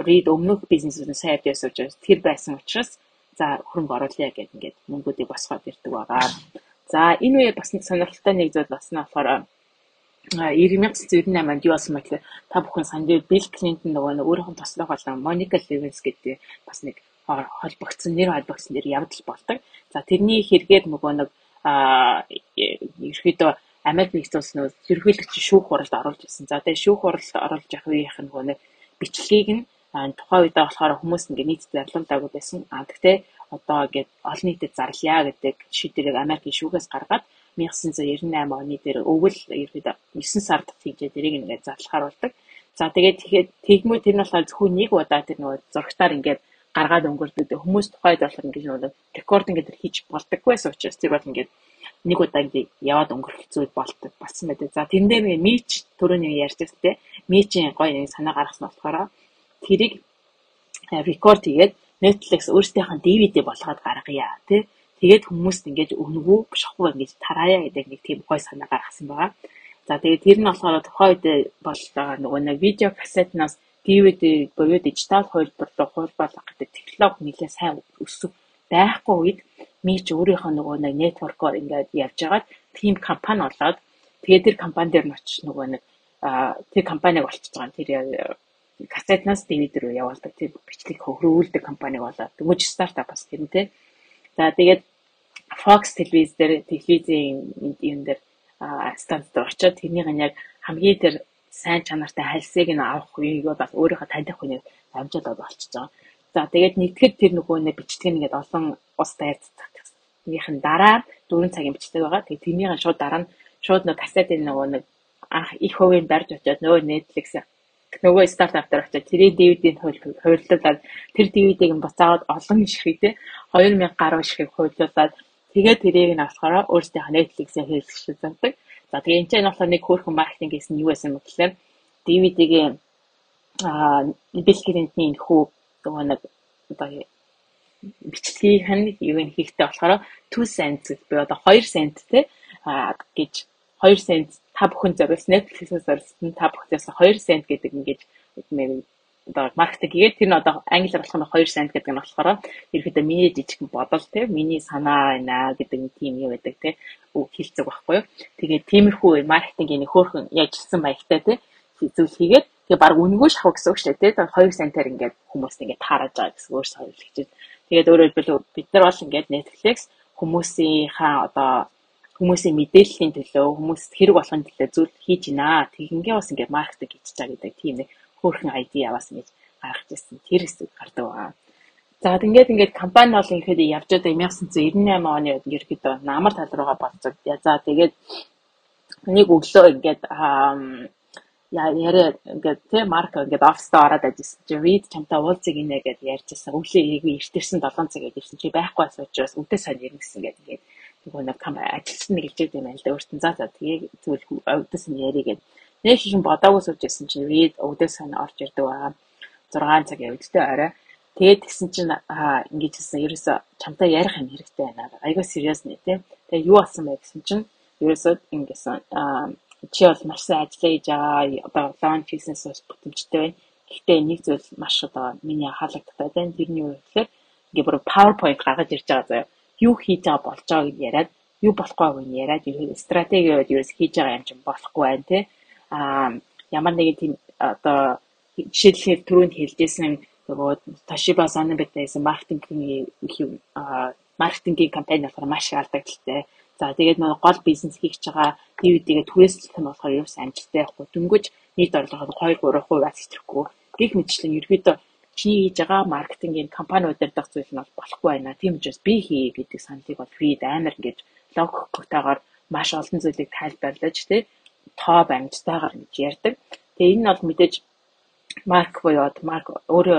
read өмнөх бизнесүүд нь сайн явж байсан учраас тэр байсан учраас за хөрөнгө оруулъя гэдэг ингээд мөнгүүдийг босгоод ирдэг байгаа. За энэ үеэр бас сонирхолтой нэг зүйл бас нь болохоор 1998 онд юу болсон бэ гэхээр та бүхэн санд Билл Клинтон нөгөө нэг өөрийнх нь тослох болон Моника Левинс гэдэг бас нэг холбогдсон нэр холбогдсон нэр явдал болдог. За тэрний хэрэгээр нөгөө нэг ерөөхдөө Америк нэгдсэн улсын ерөнхийлөгч шүүх хуралд оруулж ирсэн. За тэгээ шүүх хуралд оруулж явах үеийнх нь нөгөө нэг бичлэгийг нь тухайн үедээ болохоор хүмүүс ингээ нийтэд зарлуулаагүй байсан. А тэгтээ одоо ингээд олон нийтэд зарлая гэдэг шийдвэрийг Америкийн шүүхээс гаргаад 1998 оны дээр өвөл ерөөдөө 9 сард тийжээ тэрийг ингээд зарлахаар болдог. За тэгээд тэгэхэд тэгмүү тэр нь болохоор зөвхөн нэг удаа тэр нөгөө зургатаар ингээд гаргаад өнгөрдөг. Хүмүүс тухайд болохоор ингээд нөгөө рекорд ингээд хийж болдоггүй байсан учраас тэр бол ингээд нэг удаа ингээд яваад өнгөрөх зүйл болдог болсон байдаг. За тэн дээр нэг мич төрөний ярьж байгаа мичийн гоё нэг санаа гаргасан болохоор тэрийг рекорд хийгээд Netflix өөрсдийнх нь DVD болгоод гаргая тий Тэгээд хүмүүст ингэж өнгөө шохгүй ингэж тараая гэдэг нэг тийм гой санаа гаргасан байгаа. За тэгээд тэр нь болохоор тухайн үед бол нөгөө нэг видео кассетнаас DVD буюу дижитал хувилбар руу хуулбарлах гэдэг технологи нэлээд сайн өсөв байхгүй үед мич өөрийнхөө нөгөө нэг нэтворкоор ингээд явж байгаад тийм компани болоод тэгээд тэр компани дээр нь очиж нөгөө нэг тэр компаниг болчихж байгаа. Тэр кассетнаас DVD руу явуулдаг тэр бичлэг хөрвүүлдэг компаниг болоод тэмж стартап бас нь те. За тэгээд Fox телевиз дээр телевизийн юм дээр станц дээр очиод тэрнийг нь яг хамгийн тэр сайн чанартай хальсыг нь авах үеийг бас өөрийнхөө таних хүнийг амжилтад болчихж байгаа. За тэгээд нэгтгэд тэр нөгөө нэг бичдэг нэгэд олон ус дайрцахын дараа 4 цагийн бичдэг байгаа. Тэгээд тэрнийг шууд дараа нь шууд нөгөө кассетын нөгөө нэг анх их хувийн барьж очиод нөгөө Netflix нөгөө стартап дээр очиод тэрийн DVD-ийн хувирлуулад тэр DVD-г нь буцаагаад олон ширхэг те 2000 гаруй ширхэг хувирлуулад тэгээд тэрийг нь авахаараа өөрсдийнхөө Netflix-ийн хэрэглэж зардаг. За тэгээ энэ ч энэ болохоор нэг хөөрхөн маркетинг гэсэн юу байсан бэ гэхээр DVD-гийн аа бэлгэрэнтний энэ хүү нөгөө нэг одоо бичлэгийг нь юу нэг хийхтэй болохоор 2 cents буюу одоо 2 cent те гэж 2 cent та бүхэн зориулсан Netflix-ээс зориулсан та бүхнээс 2 cent гэдэг ингэж одоо маркетинг хийгээд тэр нь одоо англиар болох нь 2 cent гэдэг нь болохоор ерөөдөө миний жижиг бодол те миний санаа байна гэдэг нэг тийм юм байдаг те үг хэлцэг байхгүй юу. Тэгээд тиймэрхүү маркетингийн нэг хөөрхөн яжилсан маягтай те зүйл хийгээд тэгээ баг үнэгүй шахав гэсэн үг шүү дээ те 2 центээр ингээд хүмүүст ингээд таараж байгаа гэсэн өөрсдөө хэлчихэж. Тэгээд өөрөөр хэлбэл бид нар бол ингээд Netflix хүмүүсийнхаа одоо хүмүүсийн мэдээллийн төлөө хүмүүст хэрэг болохын төлөө зүйл хийж гинэ. Тэгингээ бас ингээд маркетинг хийж чаа гэдэг тийм нэг хөөрхөн ID яваас ингэж гаргаж ирсэн. Тэр хэсэг гардаг байгаа. За тэгээд ингээд компани бол ихэд явж байгаа 1998 оны ерөөдөө намар тал руугаа болцоо. За тэгээд нэг өглөө ингээд яриа ингээд тэ марк ингээд оффистаа ороод ажилласан чи read чамтай уулзыг инэ гэдээ ярьжсэн. Өглөө ирээ эртэрсэн 7 цаг гэдээ ирсэн чи байхгүй байсан учраас үнтэй сайн ярина гэсэн гэдэг ингээд нөгөө нэг ажилч нэг хэлж байгаа юм байна л да өөртөө за за тэгээ зүйл өвдөс нь яригээд нэг шин бодоогүй суужсэн чинь read өвдөс сан орж ирдэг байгаа. 6 цаг явдтай орой тэгээд тэгсэн чинь аа ингэж хэлсэн. Ерөөсө чамтай ярих юм хэрэгтэй байна. Айгаа serious нэ тийм тэгээ юу болсон бэ гэсэн чинь ерөөсө ингэсэн аа чи бол маш сайн ажиллаа хийж байгаа. Одоо launch бизнес бас бүтэмжтэй байна гэхдээ нэг зүйл маш одоо миний хаалгадтай байна. Тэрний юу гэхээр ингээ бүр PowerPoint гаргаж ирж байгаа заяа. Юу хийж байгаа болж байгааг яриад юу болохгүй байгааг яриад ерөөд стратеги яваад ерөөс хийж байгаа юм чинь болохгүй байна тий ямар нэгэн тийм одоо жишээлбэл түрүүнд хэлжсэн нөгөө Toshiba Sonobit байсан маркетингийн маркетингийн кампани болохоор маш алдагдaltaй. За тэгээд нөгөө гол бизнес хийж байгаа DVD-гээ түрээслэх нь болохоор юу амжилттай явахгүй. Дөнгөж нийт орлогоо 2 3% бас хэтрэхгүй. Гэх мэтчлэн ерөөдөө чиний хийж байгаа маркетингийн компани удирдах зүйл нь бол болохгүй байна. Тийм учраас би хий гэдэг саналыг бол free амар ингэж логикотойгоор маш олон зүйлийг тайлбарлаж тий тоо баримттайгаар ингэж ярьдаг. Тэгээ энэ нь бол мэдээж марк буюу марк өөрөө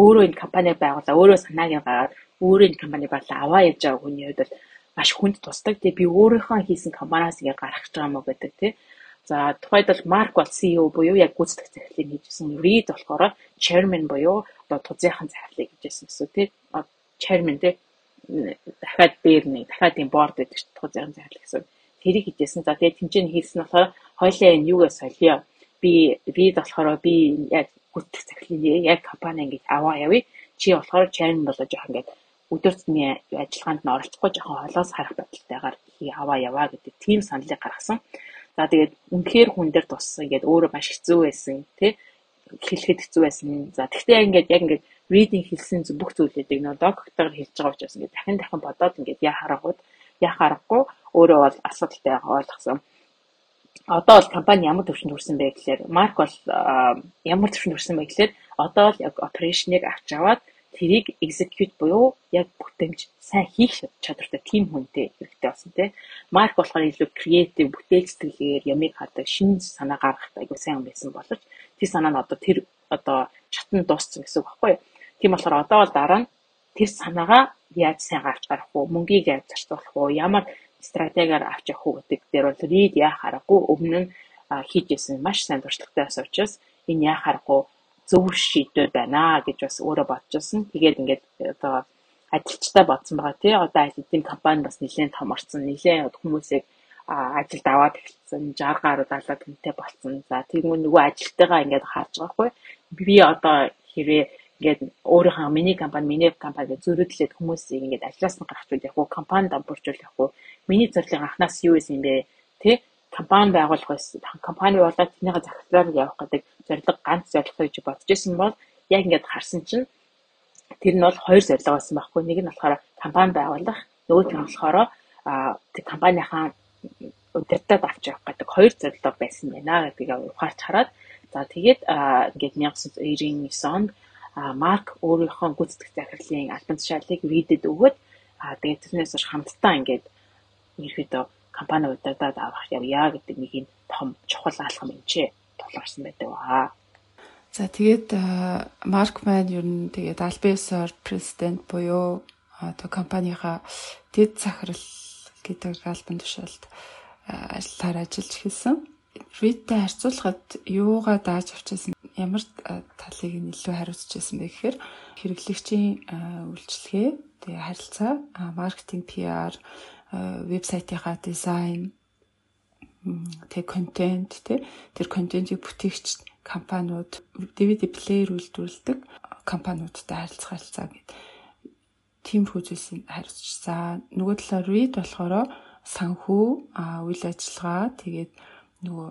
өөрөө энэ компани байгуулаа өөрөө санааг нь гаргаад өөрөө энэ компани байрлаа аваа явж байгаа хүний хувьд бол маш хүнд тусдаг. Тэгээ би өөрийнхөө хийсэн компаниас ингэ гарах гэж байгаа мó гэдэг тий За тухайд бол Марк бол CEO буюу яг гүйцэтгэх захирлыг хийжсэн. Reed болохоор chairman буюу одоо тузынхан захирлыг хийжсэн гэсэн тий. Chairman тий дахиад дээр нэг дахиад тийм board гэдэг чинь тузынхан захирал гэсэн. Тэрийг хийжсэн. За тэгээд тэмцээн хийсэн болохоор хоёлаа энэ юугаа солио. Би Reed болохоор би яг гүйцэтгэх захирлын яг компани ингэж аваа явъя. Чи болохоор chairman болоо жоох ингэж өдөр тутмын ажиллагаанд нь оролцохгүй жоохон холоос харах байдалтайгаар аваа яваа гэдэг тийм саналыг гаргасан. За тэгээд үнэхээр хүн дээр туссан ингээд өөрөө маш хэцүү байсан тий хэлэхэд хэцүү байсан. За тэгтээ ингээд яг ингээд reading хэлсэн бүх зүйлүүдийг нөө доктор хэлж байгаа учраас ингээд дахин дахин бодоод ингээд яа харахгүй яа харахгүй өөрөө бол асуудалтай ойлгосон. Одоо бол компани ямар төвшөнд хүрсэн бэ гэхээр Марк бол ямар төвшөнд хүрсэн бэ гэхээр одоо л яг операшныг авч аваад тэрийг execute буюу яг бүтэмж сайн хийх чадвартай team хүнтэй хэрэгтэй болсон тийм. Марк болохоор илүү creative бүтээл сэтгэлээр ямиг хадаг шинэ санаа гаргахад айгуу сайн байсан боловч тэр санаа нь одоо тэр одоо шатнд дууссан гэсэн үг байхгүй юу. Тийм болохоор одоо бол дараа нь тэр санаагаа яаж сайн гарч гарах вэ? Мөнгийг яаж зарцуулах вэ? Ямар стратегиар авч явах уу гэдэг дээр бол read яа харахгүй өмнө нь хийжсэн маш сайн туршлагатай байсан учраас энэ яа харахгүй зөв шийдвэр байна гэж бас өөрөө бодчихсон. Тэгээд ингээд одоо ажилчтай бодсон байгаа тий. Одоо эдийн компани бас нэлээд том орсон. Нэлээд хүмүүсийг ажилд аваад эхэлсэн 60 гаруй 70 гэнтэй болсон. За тэгмээ нөгөө ажилтайгаа ингээд харж байгаа хгүй. Би одоо хэрвээ ингээд өөрийнхөө миний компани, миний компани зөрөдлөөд хүмүүсийг ингээд ажлаас нь гаргахчул яг уу компани дампуурчул яг уу миний зорилго анханаас юу байсан юм бэ? Тэ компани байгуулах байсан. Компани болоод тэрнийхээ захирлаар явах гэдэг зорилго ганц зорилго гэж бодож исэн бол яг ингээд харсан чинь тэр нь бол хоёр зорилго байсан байхгүй. Нэг нь болохоор компани байгуулах, нөгөөх нь болохоор тэг компанийнхаа удирдаад авч явах гэдэг хоёр зорилго байсан байна гэдгийг ухаарч хараад за тэгээд ингээд 1999 онд Марк өөрийнхөө гүйцэтгэх захирлын альбан тушаалыг видэд өгөөд тэгээд тэрнээс хойш хамтдаа ингээд ерөөдөө компани удирдаад авах явъя гэдэг нэг юм том чухал алхам юм чи тулгарсан байдаг аа. За тэгээд Марк Ман ер нь тэгээд Альбесор президент буюу одоо компанийхаа дэд захирал гэдэг альбан тушаалд ажиллаар ажиллаж эхэлсэн. Ritтэй харьцуулахад юугаа дааж авчихсан ямар талыг нь илүү хариуцж байсан бэ гэхээр хэрэглэгчийн үйлчлэгээ, тэгээ харилцаа, маркетинг, PR, вебсайтынхаа дизайн, тэг контент тий тэр контентийг бүтээгч компаниуд DVD плеер үйлдвэрлэдэг компаниудтай харилцах харилцаа гэдэг тиймэрхүү зүйлсийг хариуцж. За нөгөө талаар read болохоор санхүү, үйл ажиллагаа тэгээд нөгөө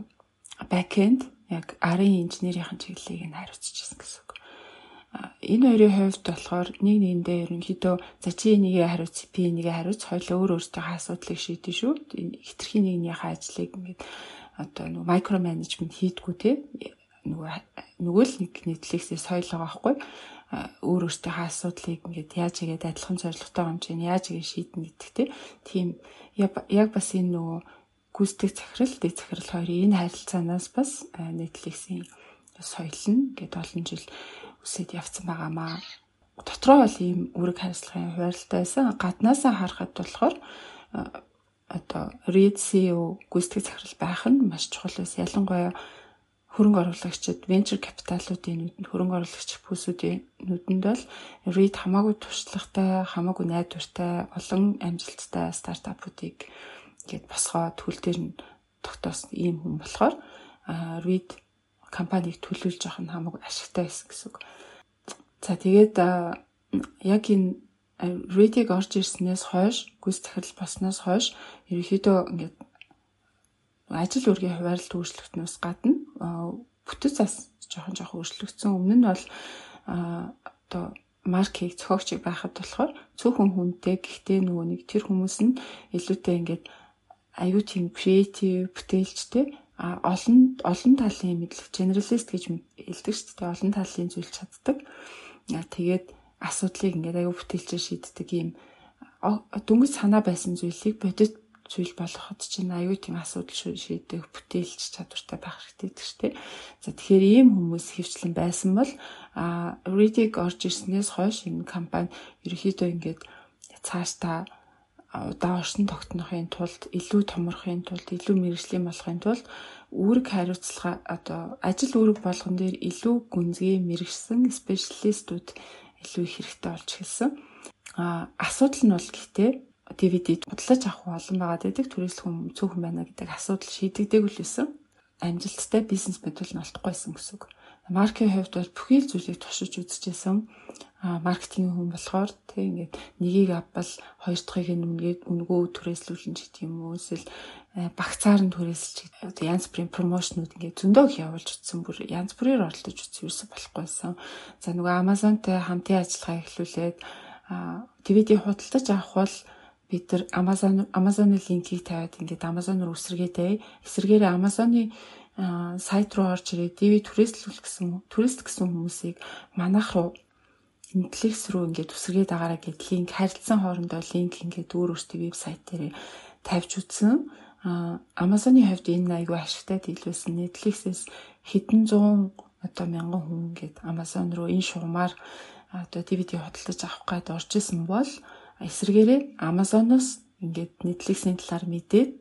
backend яг арын инженерийн чиглэлийг нь хариуцчихсан гэсэн үг. Энэ хоёрын хувьд болохоор нэг нэгэндээ ерөнхийдөө за чи нэгээ хариуц би нэгээ хариуц хоёул өөр өөртөө асуудлыг шийдэн шүү. Хитрхи нэгнийхээ ажлыг ингээд одоо нөгөө микро менежмент хийдгүү те. Нөгөө нөгөө л нэг Netflix-ээс соёл байгаа байхгүй өөр өөртөө асуудлыг ингээд яаж игээд адилхан зорилготой юм чинь яаж игээд шийднэ гэдэг те. Тийм яг бас энэ нөгөө гүйцэтгэх захирал дэд захирал хоёрын энэ харилцаанаас бас Netflix-ийн соёл нь ингээд олон жил үсэд явцсан байгаамаа. Дотроо бол ийм үүрэг хариуцлагын хуваарлалтай байсан. Гаднаасаа харахад болохоор одоо Reed CEO гүйцэтгэх захирал байх нь маш чухал байсан. Ялангуяа хөрөнгө оруулагчид, venture capital-уудын нүдэнд хөрөнгө оруулагч бүсүүдийн нүдэнд бол Reed хамаагүй туршлагатай, хамаагүй найдвартай, олон амжилттай стартапуудыг ингээд босгоо төл дээр нь тогтоосон ийм хүн болохоор Reed компаниг төлөвлөж авах нь хамаагүй ашигтай байсан гэсэн үг. За тэгээд яг энэ Reed-ийг орж ирснээс хойш, гүйс захирал болсноос хойш ерөнхийдөө ингээд ажил үргийн хуваарлт өөрчлөгдснөөс гадна бүтэц зас жоохон жоохон өөрчлөгдсөн. Өмнө нь бол одоо маркийг зохиогчийг байхад болохоор цөөхөн хүнтэй гэхдээ нөгөө нэг тэр хүмүүс нь илүүтэй ингээд аюу тийм креатив бүтээлчтэй а олон олон талын мэдлэг generalist гэж хэлдэг шүү дээ олон талын зүйл чаддаг. Тэгээд асуудлыг ингээд аюу бүтээлчээр шийддэг ийм дөнгөж санаа байсан зүйлийг бодит зүйл болгоход чинь аюу тийм асуудал шийдэх бүтээлч чадвартай байх хэрэгтэй гэдэг чинь. За тэгэхээр ийм хүмүүс хөвчлэн байсан бол а Reddit орж ирснээс хойш энэ компани ерөөхдөө ингээд цаашдаа удаа оршин тогтнохын тулд илүү томорхын тулд илүү мэрэгжлийн болохын тулд үүрэг хариуцлага одоо ажил үүрэг болгон дээр илүү гүнзгий мэрэгсэн специалистууд илүү их хэрэгтэй болж эхэлсэн. А асуудал нь бол гэхдээ DVD бодлож авах олон байгаа гэдэг түрээслэх хүм цөөхөн байна гэдэг асуудал шийдэгдээгүй л байсан. Амжилттай бизнес модель нь олдохгүйсэн гэсэн үг. Маркийн хувьд бол бүхий л зүйлийг туршиж үзчихсэн. А маркетингийн хүн болохоор тэг ингээд нэгийг авбал хоёр дахьыг нь үнгээд үнгөө түрээслүүлэн ч гэдэг юм уу эсвэл э, багцаар нь түрээсэлж одоо янз бүрийн промошнууд ингээд зөндөө их явуулж утсан бүр янз бүрээр оролдож утсан ерөөсө болохгүйсэн. За нөгөө Amazonтай хамтын ажиллагаа эхлүүлээд DVD худалдаж авах бол бид нар Amazon Amazon-ы линкийг тавиад ингээд Amazon руу үсэргээдэй. Эсвэргээрээ Amazon-ы сайт руу орж ирээд DV түрээслүүл гэсэн турист гэсэн хүмүүсийг манайх руу Netflix руу ингээд үсэргээд агаараа гэд линк харилцсан хоорондоо линк ингээд өөр өөртөө вебсайт дээр тавьж үтсэн. Amazon-ы хувьд энэ айгүй ашигтай дийлвэсэн. Netflix-ээс хэдэн зуун одоо мянган хүн ингээд Amazon руу энэ шугамар одоо DVD худалдаж авах гээд орж исэн бол эсвэргээрээ Amazon-оос ингээд Netflix-ийн талаар мэдээд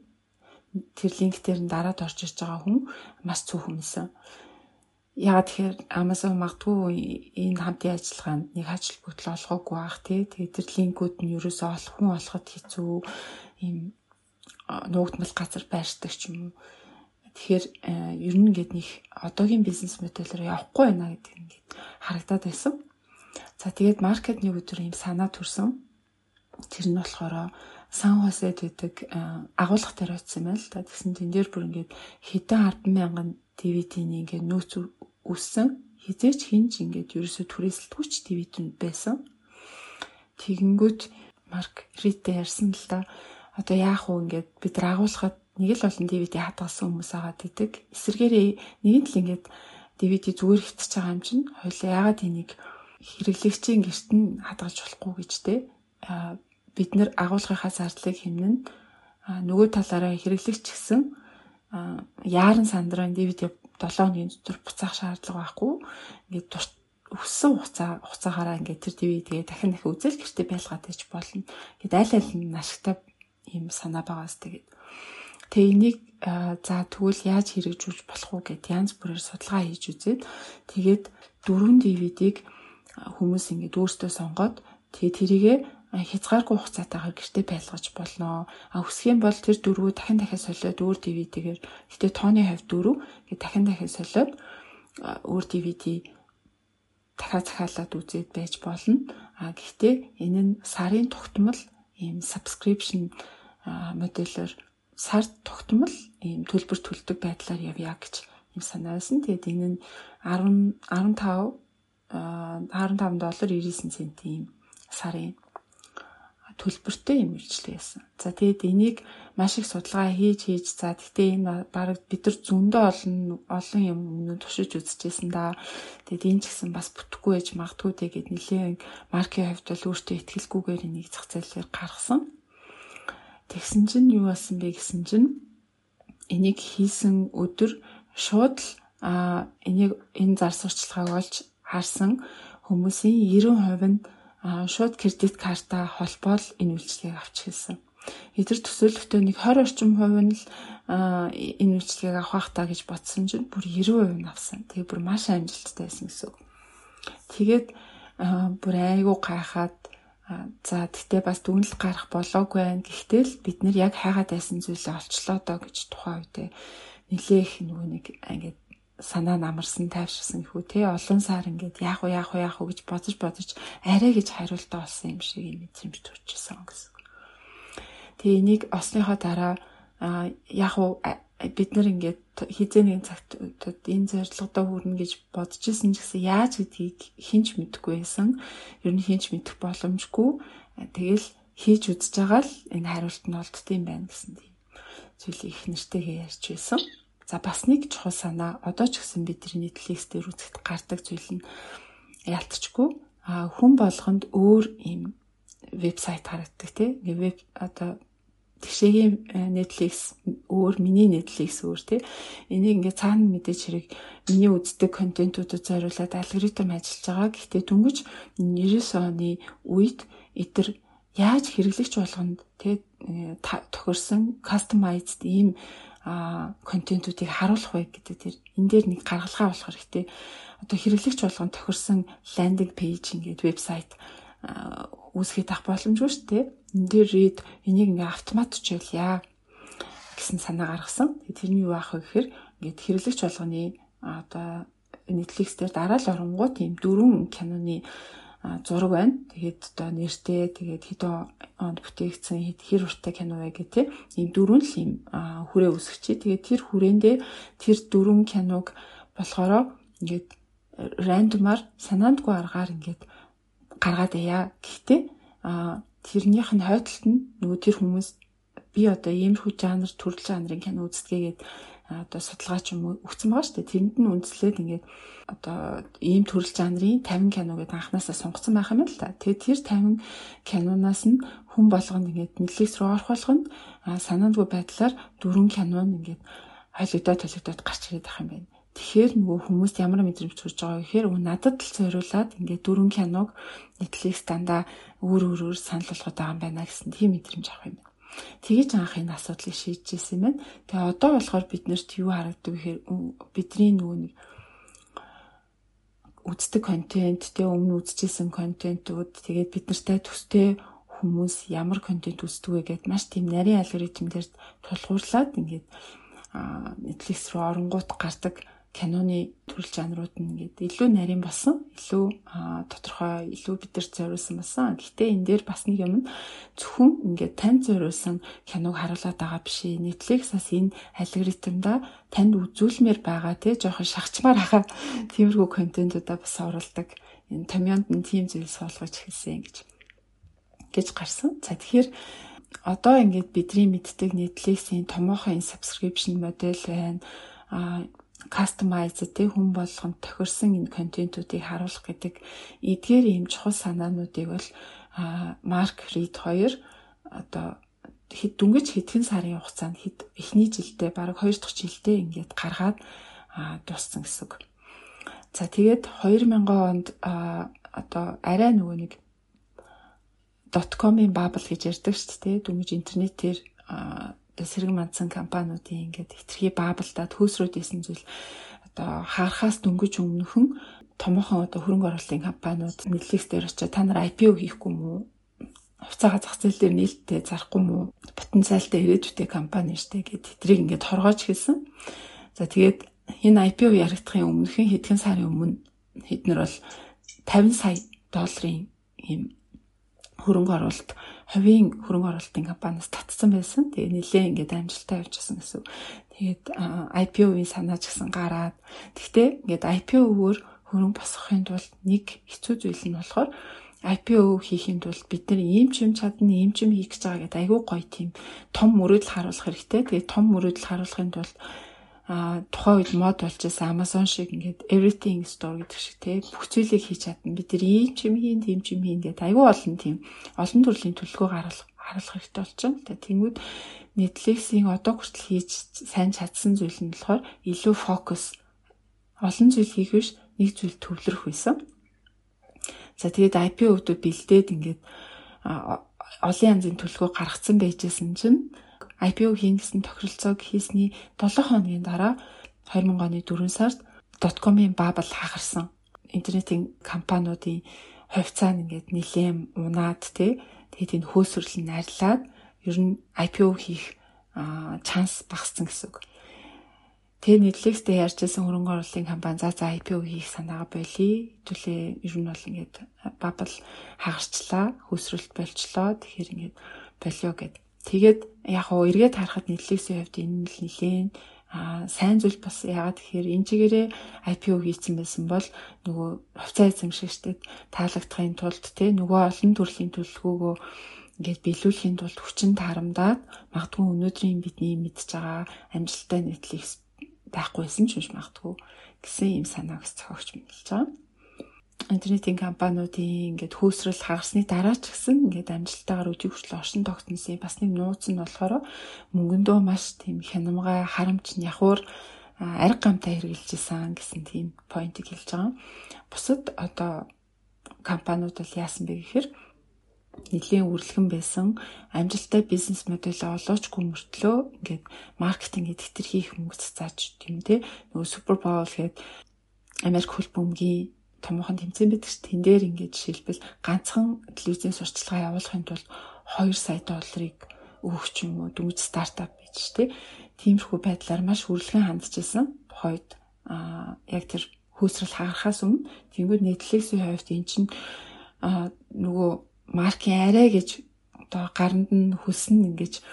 тэр линктээр нь дараад орж ирж байгаа хүн маш цөөхөн юмсан. Яагаад тэгэхээр Amazon магадгүй энэ хамтын ажиллагаанд нэг ажил бүтэл олгоогүй бах тий. Тэгээд тэр линкүүд нь ерөөсөө олох хүн олоход хэцүү ийм нуугдмал газар байршдаг ч юм уу. Тэгэхээр ер нь ингээд нэг одоогийн бизнес модельээр явахгүй байна гэдэг ингээд харагдаад байсан. За тэгээд маркет нэг өдөр ийм санаа төрсөн Тэр нь болохоор сан хосэд байдаг агуулга дээр очсон байл та. Тэгсэн тэн дээр бүр ингээд хэдэн 10 мянган DVD-ний ингээд нөөц үссэн. Хизээч хинж ингээд ерөөсө түрээсэлтгүй ч DVD байсан. Тэгэнгүүт Марк Ритэ ярьсан л да. Одоо яах вэ ингээд бид агуулгад нэг л болон DVD хадгалсан хүмүүс агаад идэг. Эсвэргээрээ нэг л ингээд DVD зүгээр хитэж байгаа юм чинь хоёлаа ягаад энийг хэрэглэгчийн гэрт нь хадгалж болохгүй гэж те бид нэр агуулгынхаа зардлыг хэмнэн нөгөө талаараа хэрэглэгч гэсэн яаран сандрын DVD 7 хоногийн дотор буцаах шаардлага байхгүй. Ингээд өссөн хугацаа хугацаагаараа ингээд тэр DVD-гээ дахин дахин үзэл гэртээ байлгаад иж болно. Ингээд аль аль нь ашигтай юм санаа байгаас тэгээд Тэгээ энийг за тэгвэл яаж хэрэгжүүлж болох вэ гэд янз бүрээр судалгаа хийж үзээд тэгээд дөрвөн DVD-г хүмүүс ингээд өөртөө сонгоод тэгээ тэрийгэ хязгааргүй хугацаатайгаар гэртээ байлгаж болно. А өсөх юм бол тэр дөрвөө дахин дахин солиод өөр DVD-гээр гэтээ тооны хувьд дөрөв гэ дахин дахин солиод өөр DVD дахиад захиалаад үзээд байж болно. А гэхдээ энэ нь сарын тогтмол ийм subscription модельээр сард тогтмол ийм төлбөр төлдөг байдлаар явъя гэж юм санаасан. Тэгээд энэ нь 10 15 15 доллар 99 центийн сарын төлбөртэй юм үйлчлэг байсан. За тэгээд энийг маш их судалгаа хийж хийж за тэгтээ энэ баг бид нар зөндөө олон олон юм өмнө туршиж үзчихсэн да. Тэгээд энэ ч гэсэн бас бүтэхгүй байж магадгүй тэгээд нэлээд маркийн хувьд бол өөртөө ихтгэлгүйгээр энийг зах зээлээр гаргасан. Тэгсэн чинь юу болсон бэ гэсэн чинь энийг хийсэн өдөр шууд л энийг энэ зар сурчлагыг олж харсан хүмүүсийн 90% нь шууд кредит карта холбоол энэ үйлчлэгийг авч хэлсэн. Эдгээр төсөөлөлтөө нэг 20 орчим хувь нь л энэ үйлчлэгийг авах та гэж бодсон чинь бүр 90% нь авсан. Тэгээ бүр маш амжилттай байсан гэсэн үг. Тэгээд бүр айгүй гайхаад за тэгтээ бас дүнэл гарах болоогүй байх. Гэхдээ л бид нэр яг хайгаад байсан зүйлээ олчлоо доо гэж тухайн үедээ нилээх нөгөө нэг ингээд санаа намарсан тайвширсан хүү те олон сар ингээд яах вэ яах вэ яах вэ гэж бодож бодож арай гэж хариултаа олсон юм шиг юм мэдрэмж төрчихсөн гэсэн. Тэгээ энийг осныхоо дараа яах вэ бид нар ингээд хизээ нэгэн цагт энэ зорилгодоо хүрнэ гэж бодож исэн ч гэсэн яаж гэдгийг хинч мэдэхгүй байсан. Ер нь хинч мэдэх боломжгүй. Тэгэл хийж үзэж байгаа л энэ хариулт нь олддсон байна гэсэн тийм зүйлийг их нэртэйгээ ярьж байсан. За бас нэг чухал санаа одоо ч гэсэн бидний Netflix дээр үзэхэд гардаг зүйл нь ялцчгүй а хүн болгонд өөр юм вебсайт харагддаг тий. Веб одоо тэгшээгийн э, Netflix өөр, миний Netflix өөр тий. Энийг ингээ цаана мэдээж хэрэг миний үздэг контентуудад зориулаад алгоритм ажиллаж байгаа. Гэхдээ дөнгөж 99 оны үед эдгээр яаж хэрэглэгч болгонд тий э, тохирсон customized ийм контентуудыг харуулах вэ гэдэг тэр энэ дээр нэг гаргалгаа болох хэрэгтэй. Одоо хэрэглэгч болгон тохирсон ландинг пэйж ингээд вебсайт үүсгэж авах боломжгүй шүү дээ. Энэ дээр read энийг ингээ автомат чийлье гэсэн санаа гаргасан. Тэрний юу аах вэ гэхээр ингээд хэрэглэгч болгоны одоо Netflix дээр дараа л оронгууд тийм дөрвөн киноны зураг байна. Тэгээд одоо нэртэй тэгээд хэдэн онд бүтээгдсэн хэр урттай кино вэ гэх тээ. Ийм дөрвөн л ийм хүрээ үсгчээ. Тэгээд тэр хүрээндээ тэр дөрвөн киног болохоор ингээд рандомаар санаандгүй аргаар ингээд гаргаад яа. Гэхдээ тэрнийх нь хойдолт нь нөгөө тэр хүмүүс би одоо иймэрхүү жанр төрөл жанрын кино үздэгээд одоо судалгаач юм өгсөн байгаа шүү дээ. Тэнд нь үндэслээд ингээд одоо ийм төрөл жанрын 50 кино гэдэг анханасаа сонгоцсон байх юм л та. Тэгээд тэр 50 кинонаас нь хүн болгонд ингээд Netflix руу орох болгонд санаандгүй байдлаар дөрвөн кино нь ингээд холигдоод холигдоод гарч ирээд байх юм байна. Тэгэхээр нөгөө хүмүүст ямар мэдрэмж төрж байгаа гэхээр надад л зориулаад ингээд дөрвөн киног Netflix дандаа өөр өөрөөр санал болгоод байгаа юм байна гэсэн тийм мэдрэмж авах юм байна. Тэгэж анх энэ асуудлыг шийдэжсэн юм байна. Тэгээ одоо болохоор биднэрт юу харагддаг гэхээр бидний нөгөө нэг үздэг контент, тэгээ өмнө үзчихсэн контентууд, тэгээд бид нартай төстэй хүмүүс ямар контент үздэг вэ гэдээ маш тийм нарийн алгоритмээр тулгуурлаад ингээд Netflix руу оронгууд гардаг киноны төрөл жанрууд нь ингээд илүү нарийн болсон, илүү тодорхой, илүү бидэрт зориулсан болсон. Гэхдээ энэ дээр бас нэг юм зөвхөн ингээд танд зориулсан киног харуулад байгаа биш. Netflix-аас энэ алгоритмда танд үзүүлмээр байгаа тий жоохон шахчмаар хаа тиймэрхүү контентуудаа бас оруулдаг. Энэ томьёонд нь тийм зүйл суулгаж эхэлсэн гэж гэж гарсан. За тэгэхээр одоо ингээд бидний мэддэг Netflix-ийн томоохон subscription модель байна. А customize тий хүн болгонд тохирсон энэ контентуудыг харуулах гэдэг эдгээр ийм чухал санаануудыг бол Марк Рид 2 одоо хэд дүнгэж хэдхэн сарын хугацаанд хэд эхний жилдээ баг 2 дахь жилдээ ингээд гаргаад дууссан гэсэн үг. За тэгээд 2000 онд одоо арай нөгөө нэг .com-ын bubble гэж ярьдаг шүү дээ. Дүнгэж интернетээр сэрэг мандсан компаниудын ингээд хэтэрхий баабалдаад хөөсрөөд исэн зүйл одоо харахаас дөнгөж өмнөхөн томоохон одоо хөрөнгө оруулалтын компаниуд Netflix дээр очиж та нар IPO хийхгүй мүү? Хувьцаага зах зээл дээр нээлттэй зарахгүй мүү? Потенциалтай ирээдүйтэй компани штэ гэд тэдрийг ингээд хоргоож хэлсэн. За тэгээд энэ IPO яригдахын өмнөхөн хэдхэн сарын өмнө хэднэр бол 50 сая долларын ийм хөрөнгө оруулалт хувийн хөрөнгө оруулалтын компаниас татсан байсан. Тэгээ нэлээ ингээд амжилттай явж гисэн гэсэн. Тэгээд IPO-ийн санаа ч гэсэн гараад. Гэхдээ ингээд IPO-өөр хөрөнгө босгохын тулд нэг хэцүү зүйл нь болохоор IPO хийхин тулд бид нар ийм ч юм чадна, ийм ч юм хийх гэж байгаа гэдэг айгүй гоё тийм том мөрөөдөл харуулах хэрэгтэй. Тэгээд том мөрөөдөл харуулахын тулд а тухайн үед мод болж байсан Amazon шиг ингээд everything store гэдэг шиг те бүх зүйлийг хийж чадна. Бид нар ийм ч юм хийн, тийм ч юм хийн гэдэг айгүй олон тийм олон төрлийн төлөвлөгөө гаргах харуулах хэрэгтэй байна. Тэгээ тэнгууд Netflix-ийн одоо хүртэл хийж сайн чадсан зүйл нь болохоор илүү фокус олон зүйл хийх биш нэг зүйл төвлөрөх байсан. За тэгээд IPO-д бэлдээд ингээд олон янзын төлөвлөгөө гаргацсан байжсэн чинь IPO хийн гэсэн тохиролцоог хийсний 7 хоногийн дараа 2000 оны 4 сард .com-ын бабл хагарсан. Интернетийн компаниудын хувьцаа нь ингээд нэлээд унаад тий тэгээд энэ хөөсрөл нь арилаад ер нь IPO хийх чанс багассан гэсэн үг. Тэгээ Netflix-тэй ярьжсэн хөрөнгө оруулалтын компани за за IPO хийх санаагаа болий. Хэвлээ ер нь бол ингээд бабл хагарчлаа, хөөсрөлт болчлоо. Тэгэхээр ингээд болио гэд. Тэгээд яг хоо эргээд харахад Netflix-ийн хувьд энэ л нэлээд а сайн зүйл бас яагаад тэгэхээр энэ чигээрээ IPO хийсэн байсан бол нөгөө хувьцаа эзэмшигчдэд таалагдахын тулд те нөгөө олон төрлийн төлөвлөгөөгөө ингээд биелүүлэхийн тулд хүчин таарамдаад магадгүй өнөөдрийн бидний мэдж байгаа амжилттай Netflix байхгүйсэн ч биш магадгүй гэсэн юм санааг зохиогч мэдэлж байгаа интернетийн компаниудын ингээд хөөсрөл хагасны дараа ч гэсэн ингээд амжилттайгаар өдийг хүртэл оршин тогтносон бас нэг нууц нь болохоор мөнгөндөө маш тийм хянамгай харамч явхуур ариг гамтай хэрэгжилж исэн гэсэн тийм поинтыг хэлж байгаа. Бусад одоо компаниуд бол яасан бэ гэхээр нэлийн үрлэгэн байсан амжилттай бизнес модель олоочгүй мөртлөө ингээд маркетинг гэдэг төр хийх мөнгө цацааж тийм дээ нөгөө супер боул гэдэг Америк хөл бөмбөгийн томоохон тэмцээн байдаг ш. Тэн дээр ингээд жишээлбэл ганцхан телевизийн сурталчилгаа явуулахын тулд 2 сая долларыг өгөх ч юм уу дөнгөж стартап байж тээ. Тиймэрхүү байдлаар маш хүрлгэн хандж исэн. Тухайд аа яг тэр хөөсрөл хагарахаас өмнө тэнгууд Netflix-ийн хувьд эн чинь аа нөгөө маркийн арай гэж одоо гаранд нь хөснө ингэж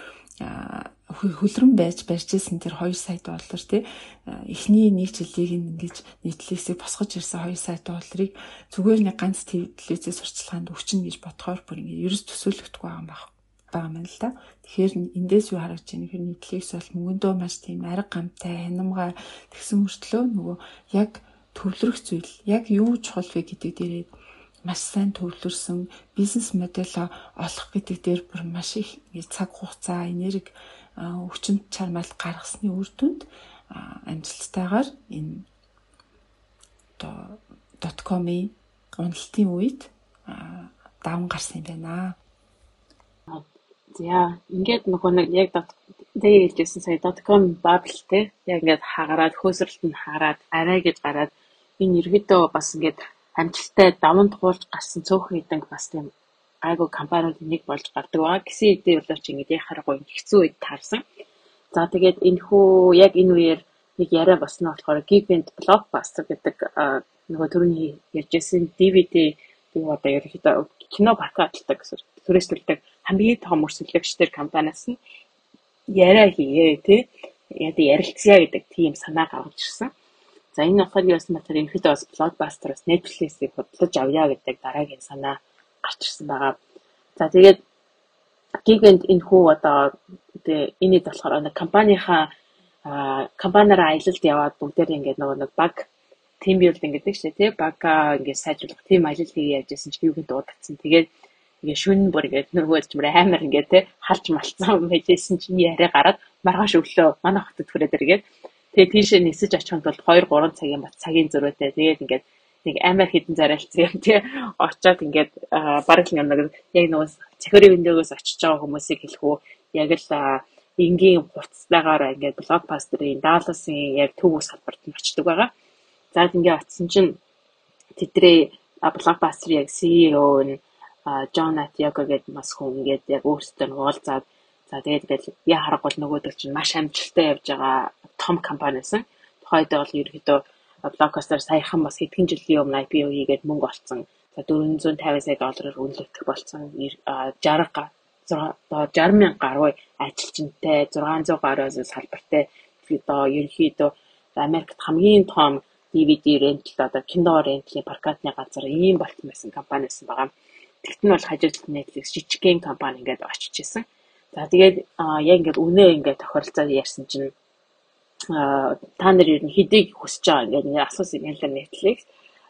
хөлрөн байж барьжсэн тэр 2 сая доллар тий эхний нэг жилийг ингэж нийтлээсээ босгож ирсэн 2 сая долларыг зүгээр нэг ганц телевизээс сурчлаганд өгчнө гэж бодохоор бүр ингэ ерөөс төсөөлөгдөхгүй байгаа юм байна байгаа юм л да. Тэгэхээр эндээс юу харагдаж байна гэхээр нийтлэгс бол мөнгөндөө маш тийм арга гамтай хянамгай тэгсэн мөртлөө нөгөө яг төвлөрөх зүйл яг юу чухал вэ гэдэг дээрээ маш сайн төвлөрсөн бизнес модель олох гэдэг дээр бүр маш их цаг хугацаа энерги өвчнөд чармаал гаргасны үр дүнд амжилттайгаар энэ одоо .com-ийн уналтын үед даван гарсан юм байна. За ингээд нөгөө нэг яг дээр хэлжсэн сая .com bubble те яг ингээд хагараад хөөсрөлт нь хараад арай гэж гараад энэ ерөөдөө бас ингээд амжилттай даван туулж гарсан цөөхөн хэдэн бас тийм айгуу компаниудын нэг болж гардаг байгаа. Гэсэн хэдий боловч ингэж яхахаргүй хэцүү үед таарсан. За тэгээд энэ хүү яг энэ үеэр нэг яриа босноо болохоор Geekend Blockbuster гэдэг нөгөө төрөний ярьжсэн DVD юу одоо ерөөхдөө кино прокатладаг гэсэн түрээсэлдэг хамгийн том өрсөлдөгчдөр компаниас нь яриа хийе тий яа ярилцъя гэдэг тийм санаа гаргаж ирсэн. За энэ ухааны бас матер ерөөхдөө бас Blockbuster-аас Netflix-ийг бодлож авъя гэдэг дараагийн санаа гарч ирсэн байгаа. За тэгээд гигэнт энэ хүү одоо энэд болохоор нэг компанийнхаа компаниараа аялалд яваад бүгдээр ингээд нөгөө нэг баг тим билдинг гэдэг чинь тий бага ингээд сайжруулах тийм аялал хийе яжсэн чинь юуг дуудагдсан. Тэгээд ингээ шүн бүр ингээд нөгөө ч мөр амар ингээд тий халж малцсан байжсэн чинь яриа гараад маргааш өглөө манай хотод хүрээд иргээд тэгээ тийшээ нисэж очихын тулд 2 3 цагийн бат цагийн зөрөөтэй тэгээд ингээд нэг амар хідэн зарайлцсан юм тий очоод ингээд бараг л нэг яг нөгөө цахирын өндөгөөс очиж байгаа хүмүүсийг хэлэх үү яг л энгийн хуцтайгаар ингээд блокбастерын Далласын яг төв ус салбарт нь очдөг байгаа. За ингээд очисон чинь тэдрээ блокбастер яг CEO нь Джон Атиаго гэдэг бас хүн ингээд яг өөрсдөө уулзаад за тэгээд ингээд яа харахгүй нөгөөдөг чинь маш амжилттай явж байгаа том компани байсан. Тухайд бол ерөөдөө блокбастер саяхан бас хэдхэн жилийн өмнө IPO хийгээд мөнгө олцсон. За 450 сая доллараар үнэлэгдэх болсон 60 га 60 мянга гаруй ажилчинтай 600 гаруй салбартай одоо ерөнхийдөө Америкт хамгийн том DVD рентл одоо кино рентлийн прокатны газар ийм болтон байсан компани байсан байгаа. Тэгт нь бол хажууд Netflix жижигхэн компани ингээд очиж исэн. За тэгээд яг ингээд үнэ ингээд тохиролцоо ярьсан чинь та нар ер нь хэдийг хүсэж байгаа ингээд нэг асуусан юм л Netflix.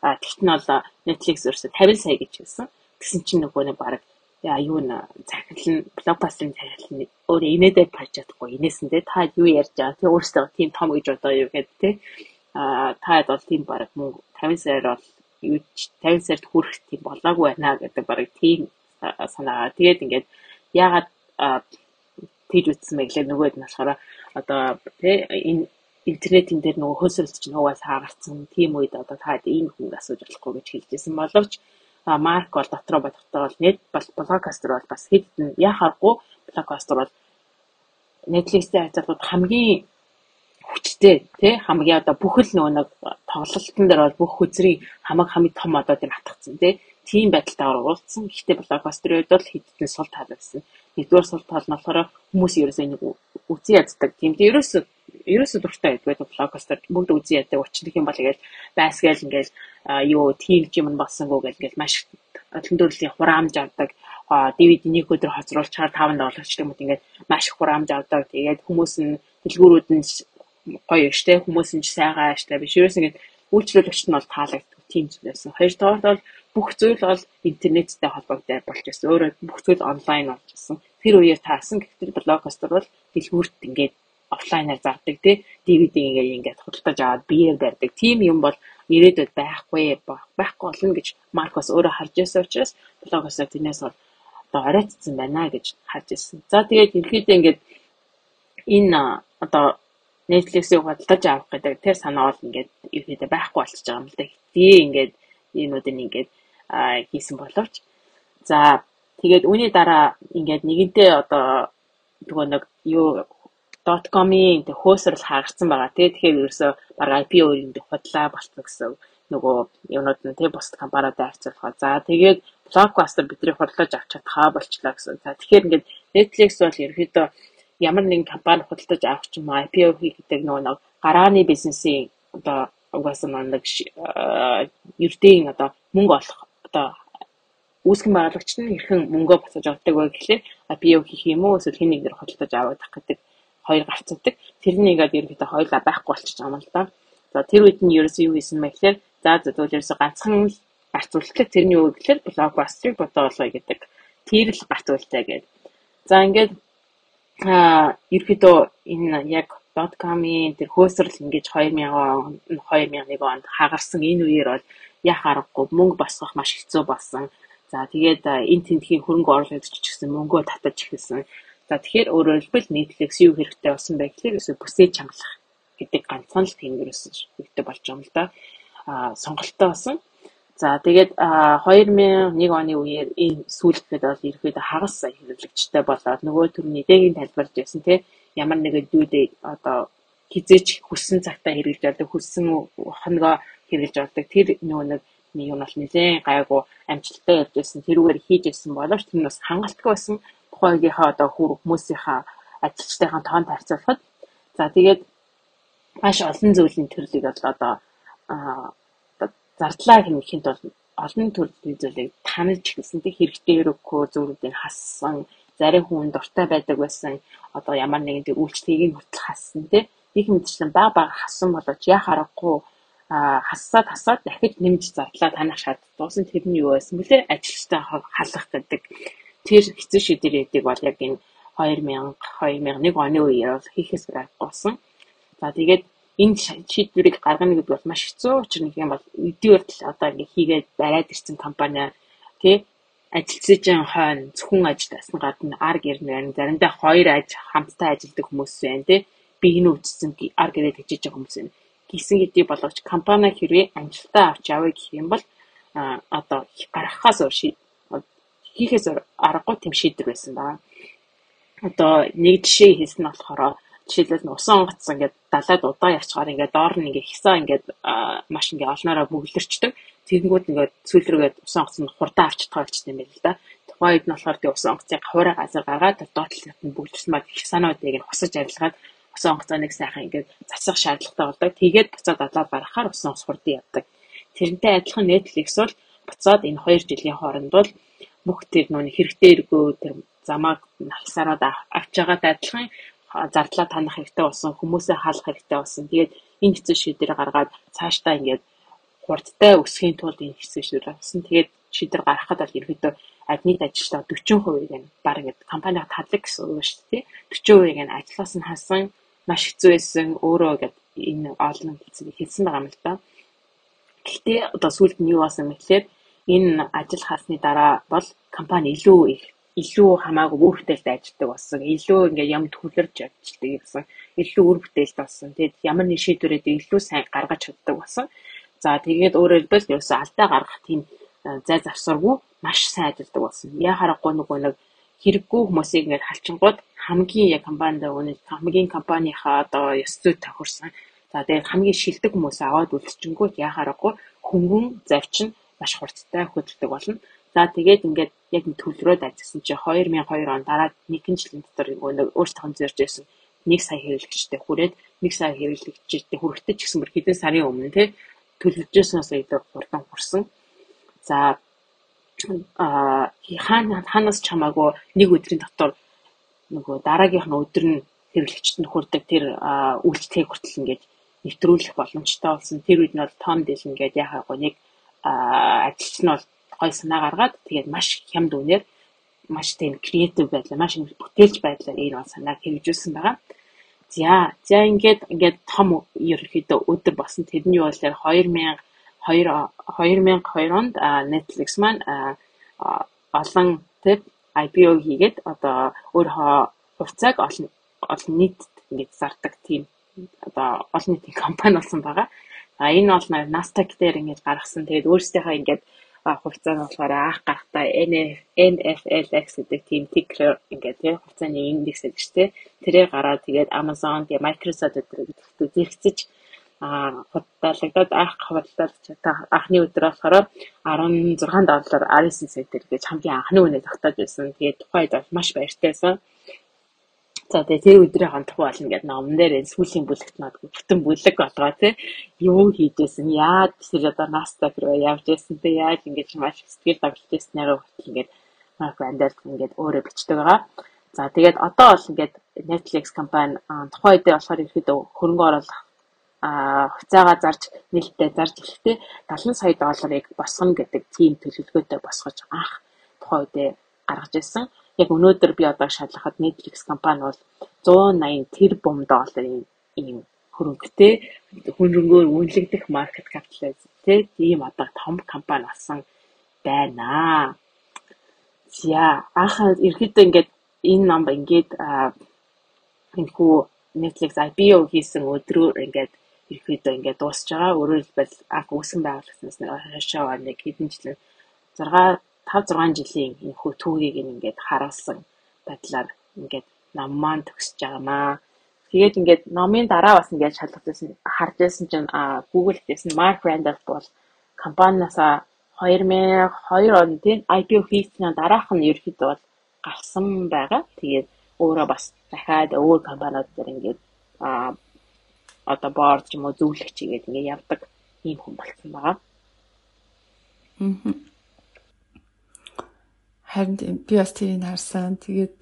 А тэгт нь бол Netflix ерөөсө 50 сая гэж хэлсэн. Тэгсэн чинь нөгөө нэг баг юу н захирал нь блокбастерын захирал нь өөрөө инээдээ тарж чадахгүй инээсэн те та юу ярьж байгаа тий өөрсдөө тийм том гэж бодоо юу гэдэг те а таад бол тийм баг мөнгө 50 саяар бол юу 50 сард хүрэх тийм болоогүй байна гэдэг баг тийм санаагаа. Тэгээд ингээд яагаад тэгж үтсэн бэ гэхлээр нөгөөд нь болохоор одоо тий энэ интернетийн дээр нөгөө хөөсрөлт чинь угаас хаагарсан тийм үед одоо та ийм хүн асууж болохгүй гэж хэлжсэн боловч марк бол дотроо бодохдоо бол нет бол блокастер бол бас хэд яхаагүй блокастер бол Netflix-тэй харьцуулбал хамгийн хүчтэй тий хамгийн одоо бүхэл нөгөө нэг тоглолтын дээр бол бүх хүзрийн хамаг хамгийн том одоо тийм хатгцсан тий тийм байдалтай оруулсан. Гэхдээ блокбастерын үед бол хэдэн сул тал байсан. Нэгдүгээр сул тал нь болохоор хүмүүс ерөөсөө нэг үзий яддаг. Тийм тийм ерөөсөө ерөөсөө дуртай байдаг блокбастер бүгд үзий яддаг. Нь юм бол ингээл байсгээл ингээл юу тийм юм болсонгүй гэл ингээл маш олон төрлийн хураамж авдаг. DVD нэг өдөр хоцруулж чаар 5 долларч юм уу ингээд маш их хураамж авдаг. Тэгээд хүмүүс нь дэлгүүрүүд нь гоё штэ хүмүүс нь ч сайгаа штэ биш ерөөс ингээд үйлчлүүлэгч нь бол таалагддаг тийм зүйл байсан. Хоёрдугаар бол бүх зүйл бол интернеттэй холбоотой болж байсан. Өөрөөр бүх зүйл онлайн болж байсан. Тэр үеэр таасан гэхдээ блокбастер бол дэлгүүрт ингээд офлайнаар зардаг тий DVD ингээд ингээд худалдаж аваад биеэр барьдаг. Тийм юм бол ирээдүйд байхгүй байхгүй болно гэж Маркос өөрөө харж байсан учраас блогосоо тэрнээс бол одоо оройтцсан байна гэж харж ирсэн. За тэгээд ерөөдөө ингээд энэ одоо Netflix-ийг худалдаж авах гэдэг тэр санаа бол ингээд ерөөдөө байхгүй болчихж байгаа юм л да. Хитээ ингээд энүүдэн ингээд хийсэн боловч за тэгээд үүний дараа ингээд нэгэнтээ одоо нөгөө нэг юу .com-ийн хөөсрөл хаагарсан байгаа. Тэгэхээр ерөөсөө баг IPO-ийн худлаа болчихсон гэсэн нөгөө юмнууд нь тэг бусад компаниудад харьцуулахаа. За тэгээд блокбастер бидний худалдаж авч чадхаа болчлаа гэсэн. За тэгэхээр ингээд Netflix бол ерөөдөө ямар нэгэн компани худалдаж авах юм IPO хийх гэдэг нөгөө нэг гарааны бизнесийн одоо угаасаа нэг ердийн одоо мөнгө олох одоо үүсгэн байгуулагч нь хэрхэн мөнгөө босож авдаг вэ гэхлээр IPO хийх юм уу эсвэл хэн нэгнэр худалдаж авах гэдэг хоёр гарцдаг. Тэрний ингээд ерөөдөө хоёлаа байхгүй байгаа юм л да. За тэр үед нь ерөөсөө юу хийсэн бэ гэхээр за зөвхөн ерөөсөө ганцхан л гарцуулдаг. Тэрний үг гэхээр блокбастерыг бодоолоо гэдэг. Тэр л гарцуултай гэдэг. За ингээд аа ерөөдөө энэ яг .com-ийн тэр хөөсрөл ингэж 2000 он 2001 онд хагарсан энэ үеэр бол яах аргагүй мөнгө босгох маш хэцүү болсон. За тэгээд энэ тентхийн хөрөнгө оруулагч ч гэсэн мөнгөө татаж эхэлсэн. За тэгэхээр өөрөөр хэлбэл Netflix юу хэрэгтэй болсон бэ гэхээр ерөөсөө бүсээ чангалах гэдэг ганцхан л ерөөсөө хэрэгтэй болж байгаа юм л да. Аа сонголттой болсон. За тэгээд 2001 оны үеэр энэ сүүлдэхэд бол ерөөдөө хагас сая хэрэглэгчтэй болоод нөгөө төрний дэгийн тайлбарж байсан тийм ямар нэгэн дүүдээ одоо хизээч хүссэн цагтаа хэрэглэж байдаг хүссэн хоногоо хэрэглэж байдаг тэр нөгөө нэг юм бол нэлээд гайгүй амжилттай явж байсан тэрүүгээр хийж байсан боловч тэр нь бас хангалттай байсан. Тухайн үеийнхээ одоо хүмүүсийнхаа ажилчтайхаа тоонд харьцуулахад за тэгээд маш олон зүйлийн төрлийг бол одоо зардлаа хэмжихэд бол олон төрлийн зүйлийг таньж гэсэн тэг хэрэгтэй өрөхгүй зүйлүүдийг хассан зарим хүн дуртай байдаг байсан. Одоо ямар нэгэн тэг үйлчлэгийг хүртэл хассан тий их мэдчлэн баг баг хассан боловч яа харахгүй хассаад хасаад дахиж нэмж зардлаа танах шаардлагасан тэр нь юу байсан бэлээ ажилчтай халах гэдэг тэр хэцүү шийдвэрүүдийг бол яг энэ 2000 2001 оны үеэр хийхээс гаргасан. За тэгээд энэ шийдвэрийг гаргана гэдэг бол маш хэцүү. Учир нь юм бол өдөрт л одоо ингээ хийгээд бариад ирсэн компани тий ажилтсажийн хойно зөвхөн ажилласан гадна ар гэрн байна. Заримдаа хоёр аж хамтдаа ажилладаг хүмүүс байна тий. Би энэ үдцсэн ар гэрээ тэжиж байгаа хүмүүс байна. Гисэн гэдэг боловч компани хэрвээ амжилтаа авч яваа гэх юм бол одоо гаргахаас өөр хийхээс аргагүй тийм шийдвэр байсан байна. Одоо нэг жишээ хэлсэн нь болохоор жишээлбэл усан онгоцсон ингээд далайд удаа явчихаар ингээд доор нь ингээд хисаа ингээд маш ингээд олноороо бүглэрчдэг. Тэгэнгүүт ингээд сүүл рүүгээд усан онгоц нь хурдаа авч чадгаа болчихсон юм байна л да. Тухайн үед нь болохоор тий усан онгоцыг хавраа газар гаргаад доотлолт нь бүглэрсэн маа хисаануудыг нь хосож арилгаад усан онгоцоо нэг сайхан ингээд засах шаардлагатай болдог. Тэгээд буцаад далаад гаргахаар усан онгоц хурдан явдаг. Тэрнтэй адилхан Netflix бол буцаад энэ 2 жилийн хооронд бол бүх тэр нүуний хэрэгтэй эргөө тэр замааг хасараад авч байгаатай адилхан зардлаа танах хэрэгтэй болсон хүмүүсээ хаалах хэрэгтэй болсон. Тэгээд энэ хэцүү шийдвэр гаргаад цаашдаа ингээд хурдтай өсөхийн тулд энэ хэцүү шийдвэр гаргасан. Тэгээд шийдвэр гаргахад бол ерөөдөө адмид ажилчдаа 40% нь баг ингээд компаниг тадлаг гэсэн үг шүү дээ. 40% нь ажлаас нь хасан маш хэцүү байсан. Өөрөө ингээд энэ олон хэцүү хэлсэн байгаа юм л да. Гэхдээ одоо сүүлд нь юу болсон гэхээр энэ ажил хаасны дараа бол компани илүү их илүү хамаагүй үр бүтээлтэй ажилладаг болсон. Илүү ингээд юм төвлөрж ажилладаг гэсэн. Илүү үр бүтээлтэй болсон. Тэгэд ямар нэг шийдвэрээд илүү сайн гаргаж чаддаг болсон. За тэгээд өөрөөр хэлбэл ерөөсөө алдаа гаргах тийм зай завсаргүй маш сайн ажилладаг болсон. Яа харахгүй нөгөө нэг хэрэггүй хүмүүсийг ингээд халчингууд хамгийн яг компанид өнөө хамгийн компанийнхаа одоо ёс зүй тохирсон. За тэгээд хамгийн шилдэг хүмүүс аваад үлдчихэнгүүт яа харахгүй хөнгөн завчин маш хурцтай хөдөлдөг болно. За тэгээд ингээд яг төлрөөд ажилласан чи 2002 он дараа нэгэн жилийн дотор нөгөө өөртөө зорж байсан нэг сая хэрэглэгчтэй хүрээд нэг сая хэрэглэгчтэй хүрэхтэй ч гэсэн бүр хэдэн сарын өмнө тий төлөвлөжсөнөөс илүү хурдан хүрсэн. За аа хаана ханаас чамаагүй нэг өдрийн дотор нөгөө дараагийнх нь өдөр нь хэрэглэгчд нь хүрдэг тэр үйлчлэгийг хүртэл ингээд нэвтрүүлэх боломжтой болсон. Тэр үед нь бол том дэлэн ингээд яхаагүй нэг ажилч нь бол гой санаа гаргаад тэгээд маш хямд үнээр маш тийм креатив байдлаар маш бүтээлч байдлаар энэ бол санааг хэрэгжүүлсэн байгаа. За за ингээд ингээд том ерөнхийдөө өдөр болсон тэрний болоор 2000 2002 онд Netflix маань олон тэг IPO хийгээд одоо өөрийнхөө хувьцааг олон олон нийтэд ингээд зардаг тийм одоо олон нийтийн компани болсон байгаа. А энэ бол Nasdaq дээр ингээд гаргасан. Тэгээд өөрсдийнхөө ингээд хувьцаа нь болохоор анх гарахтаа NFLX гэдэг тийм ticker ингээд тийм хувьцааны индекс гэдэг чинь тэрээр гараад тэгээд Amazon, тэгээд Microsoft гэдэг зэрэгцэж а худалдагдаад анх худалдаж анхны өдөр болохоор 16 доллар 19 центээр гэж хамгийн анхны үнэ тогтоож байсан. Тэгээд тухайд бол маш баяртайсан. За тэгээ тэр өдрийн хонтох болно гэдэг номон дээр сүүлийн бүлэгт надгүй бүтэн бүлэг болгоо тий юу хийжсэн яаж тэр одоо Nasdaq руу явж байсан тий яаж ингэж маш сэтгэл давталж ирснээр хүртэл ингээд Mark Randall ингээд өөрөө бичдэг байгаа. За тэгээд одоо бол ингээд Netflix компани тухайн үедээ болохоор ерөөдөө хөрөнгө оруулах хуцаагаа зарж нээлттэй зарж ирэхдээ 70 сая долларыг босгоно гэдэг тийм төлөвлөгөөтэй босгож анх тухайн үедээ гаргаж ирсэн яг өнөөдөр би одоо шалгахад Netflix компани бол 180 тэрбум долларын ийм хөрөнгөтэй хөрөнгөөр үнэлэгдэх маркет капитализмтэй тийм одоо том компани болсон байна. За анхаа ерөөдөө ингээд энэ ном ингээд энэ хүү Netflix IPO хийсэн өдрөөр ингээд ерөөдөө ингээд дуусж байгаа. Өөрөөр хэлбэл анх үүсгэн байгуулагдсанаас хойшоо нэг хэдэн жилийн 6 5 6 жилийн энэхүү түүхийг ингээд харуулсан байдлаар ингээд ном маань төгсөж байгаамаа. Тэгээд ингээд номын дараа бас ингээд шалгажсэн харж байсан чинь Google гэсэн Mark Randolph бол компаниасаа 2002 онд тийм IPO хийсний дараах нь ерөөхдөө бол гарсан байгаа. Тэгээд өөрөө бас дахиад өөр компаниуд дээр ингээд одоо board ч юм уу зөвлөгч игээд ингээд явдаг ийм хүн болсон байгаа. Мм. Харин би бас тэрийг харсан. Тэгээд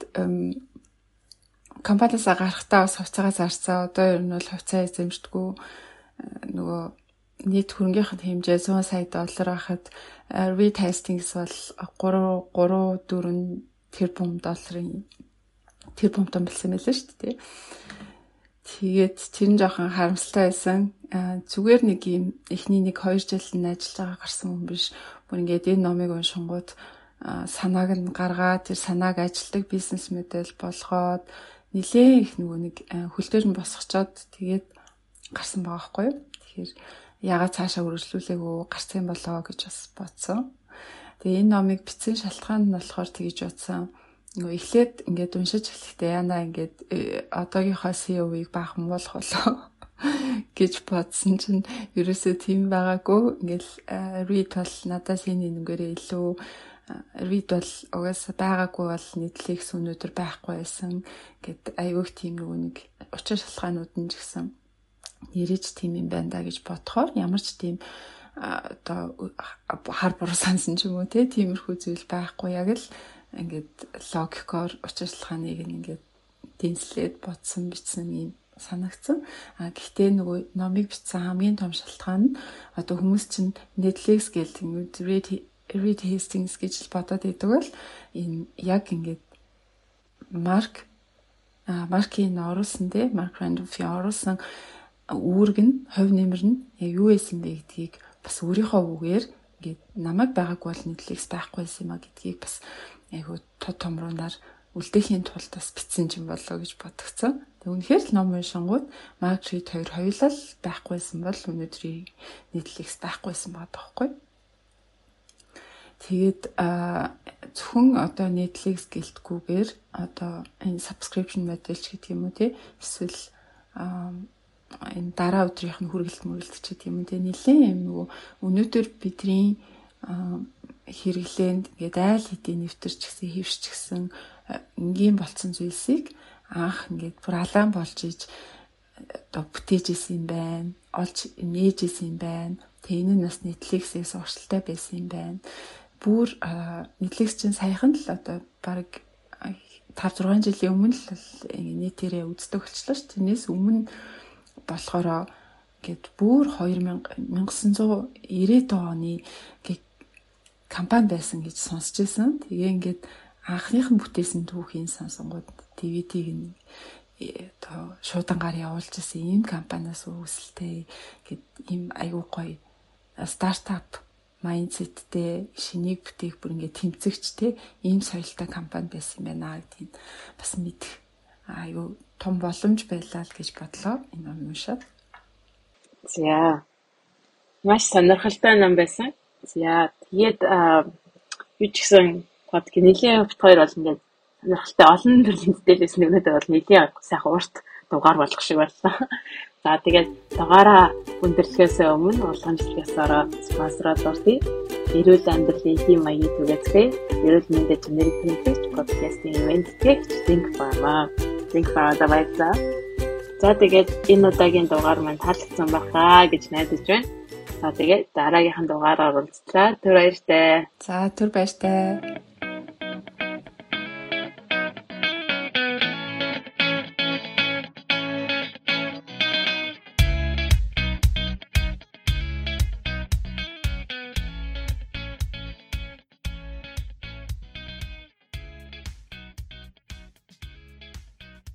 компаниас гарахтаа бас хувьцаагаа зарцаа. Одоо ер нь бол хувьцаа эзэмшдэггүй нөгөө нийт хөрөнгөхийн хэмжээ 100 сая доллар байхад retestings бол 3 3 4 тэрбум долларын тэрбумтон болсон байлаа шүү дээ. Тэгээд тэр нь жоохон харамсалтай байсан. Зүгээр нэг юм эхний нэг 2 жил нь ажиллаж байгаа гарсан хүн биш. Бүр ингээд энэ номыг уншингууд санааг нь гаргаад тэр санааг ажилдаг бизнес модель болгоод нилээн их нөгөө нэг хөлтөр нь босгочоод тэгээд гарсан байгаа байхгүй юу. Тэгэхээр ягаад цаашаа үргэлжлүүлээгүй гарсан болоо гэж бас бодсон. Тэгээ энэ номыг бичсэн шалтгаан нь болохоор тэгж бодсон. Нөгөө эхлээд ингээд уншиж эхлэхдээ яна ингээд э, одоогийнхоо CEO-ийг баахан болох болоо? гэж бодсон чинь ерөөсөө тийм байгаагүй. Ингээл read бол надаас энэ нэгээрээ илүү read бол угаасаа байгаагүй бол нийтлэгс өнөөдөр байхгүй байсан гэд айгүйх тийм нөгөө нэг учир шалтгаанууд нь ч гэсэн нэрэж тийм юм байна да гэж бодохоор ямар ч тийм одоо хар буруу сансан ч юм уу те тиймэрхүү зүйл байхгүй. Яг л ингээд логикоор учир шалтгааныг ингээд дэнслээд бодсон бичсэн юм санагдсан. А гэхдээ нөгөө номыг бичсэн хамгийн том шалтгаан нь одоо хүмүүс чинь Netflix тийм read Reed Hastings гэж бодоод идэг бол энэ яг ингээд Марк а Маркийн оруулсан те Марк Рандольфийн оруулсан үүрэг нь хувь нэмэр нь юу байсан бэ гэдгийг бас өөрийнхөө үгээр гээд намайг байгаагүй бол Netflix байхгүйсэн юм а гэдгийг бас айгуу тод томруунаар үлдээхийн тулд бас бичсэн юм болоо гэж бодгцсан. Тэг үнэхээр л ном уншингууд Margaret хоёр хоёулаа байхгүйсэн бол өнөөдрийн Netflix байхгүйсэн байгаа байхгүй. Тэгээд зөвхөн одоо Netflix гэлтгүүгээр одоо энэ subscription model ч гэдэг юм уу тий эсвэл энэ дараа өдрийнх нь хүргэлт гэдэг юм тий нэлээд юм нөгөө өнөөдөр бидний хэрэглээнд ингээд айл хэдийн нэвтэрч гисэн хөвшч гисэн энгийн болцсон зүйлсийг анх ингээд бүр алаан болж иж одоо бүтээж исэн юм байна. Олж нээж исэн юм байна. Тэгээ энэ нь бас Netflix-ээс уршилтай байсан юм байна. Бүр Netflix чинь саяхан л одоо баг 5 6 жилийн өмнө л нийтээрээ үздэг болчихлоо ш. Тэрнээс өмнө болохоро гээд бүр 2000 1990-ад оны компани байсан гэж сонсч байсан. Тэгээ ингээд анхныхан бүтээсэн түүхийн сонсонгууд DVD-г нь э, одоо шуудангаар явуулж ирсэн ийм компаниас үүсэлтэй гэд ийм айгүй гоё стартап майндсеттэй шинийг бүтээх бүр ингээд тэмцэгч те ийм соёлтой компани байсан юм байна гэдгийг бас мэдэх айгүй том боломж байлаа л гэж бодлоо энэ ном уншаад. За. Маш сонирхолтой ном байсан. За тэгээд юу ч гэсэн под нэлийн бит хоёр бол ингээд сонирхолтой олон төрлийн мэдээлэлс нэгнээд бол нэлийн сайхан урт дугаар болох шиг байлаа. За тэгээд дугаараа өндөрлөхөөс өмнө уламжлалсаараа спонсороод ордъё. Эрүүл амьдралын хэм маягийн түгээцгээ, эрүүл мэндэд чанарыг тэмдэглэж подкастын ивент гэх Think Pharma. Think Pharma баярлалаа. За тэгээд энэ удаагийн дугаар маань таалагдсан байхаа гэж найдаж байна. За тэгээд дараагийнхын дугаараар уулзлаа. Түр баяртай. За түр баяртай.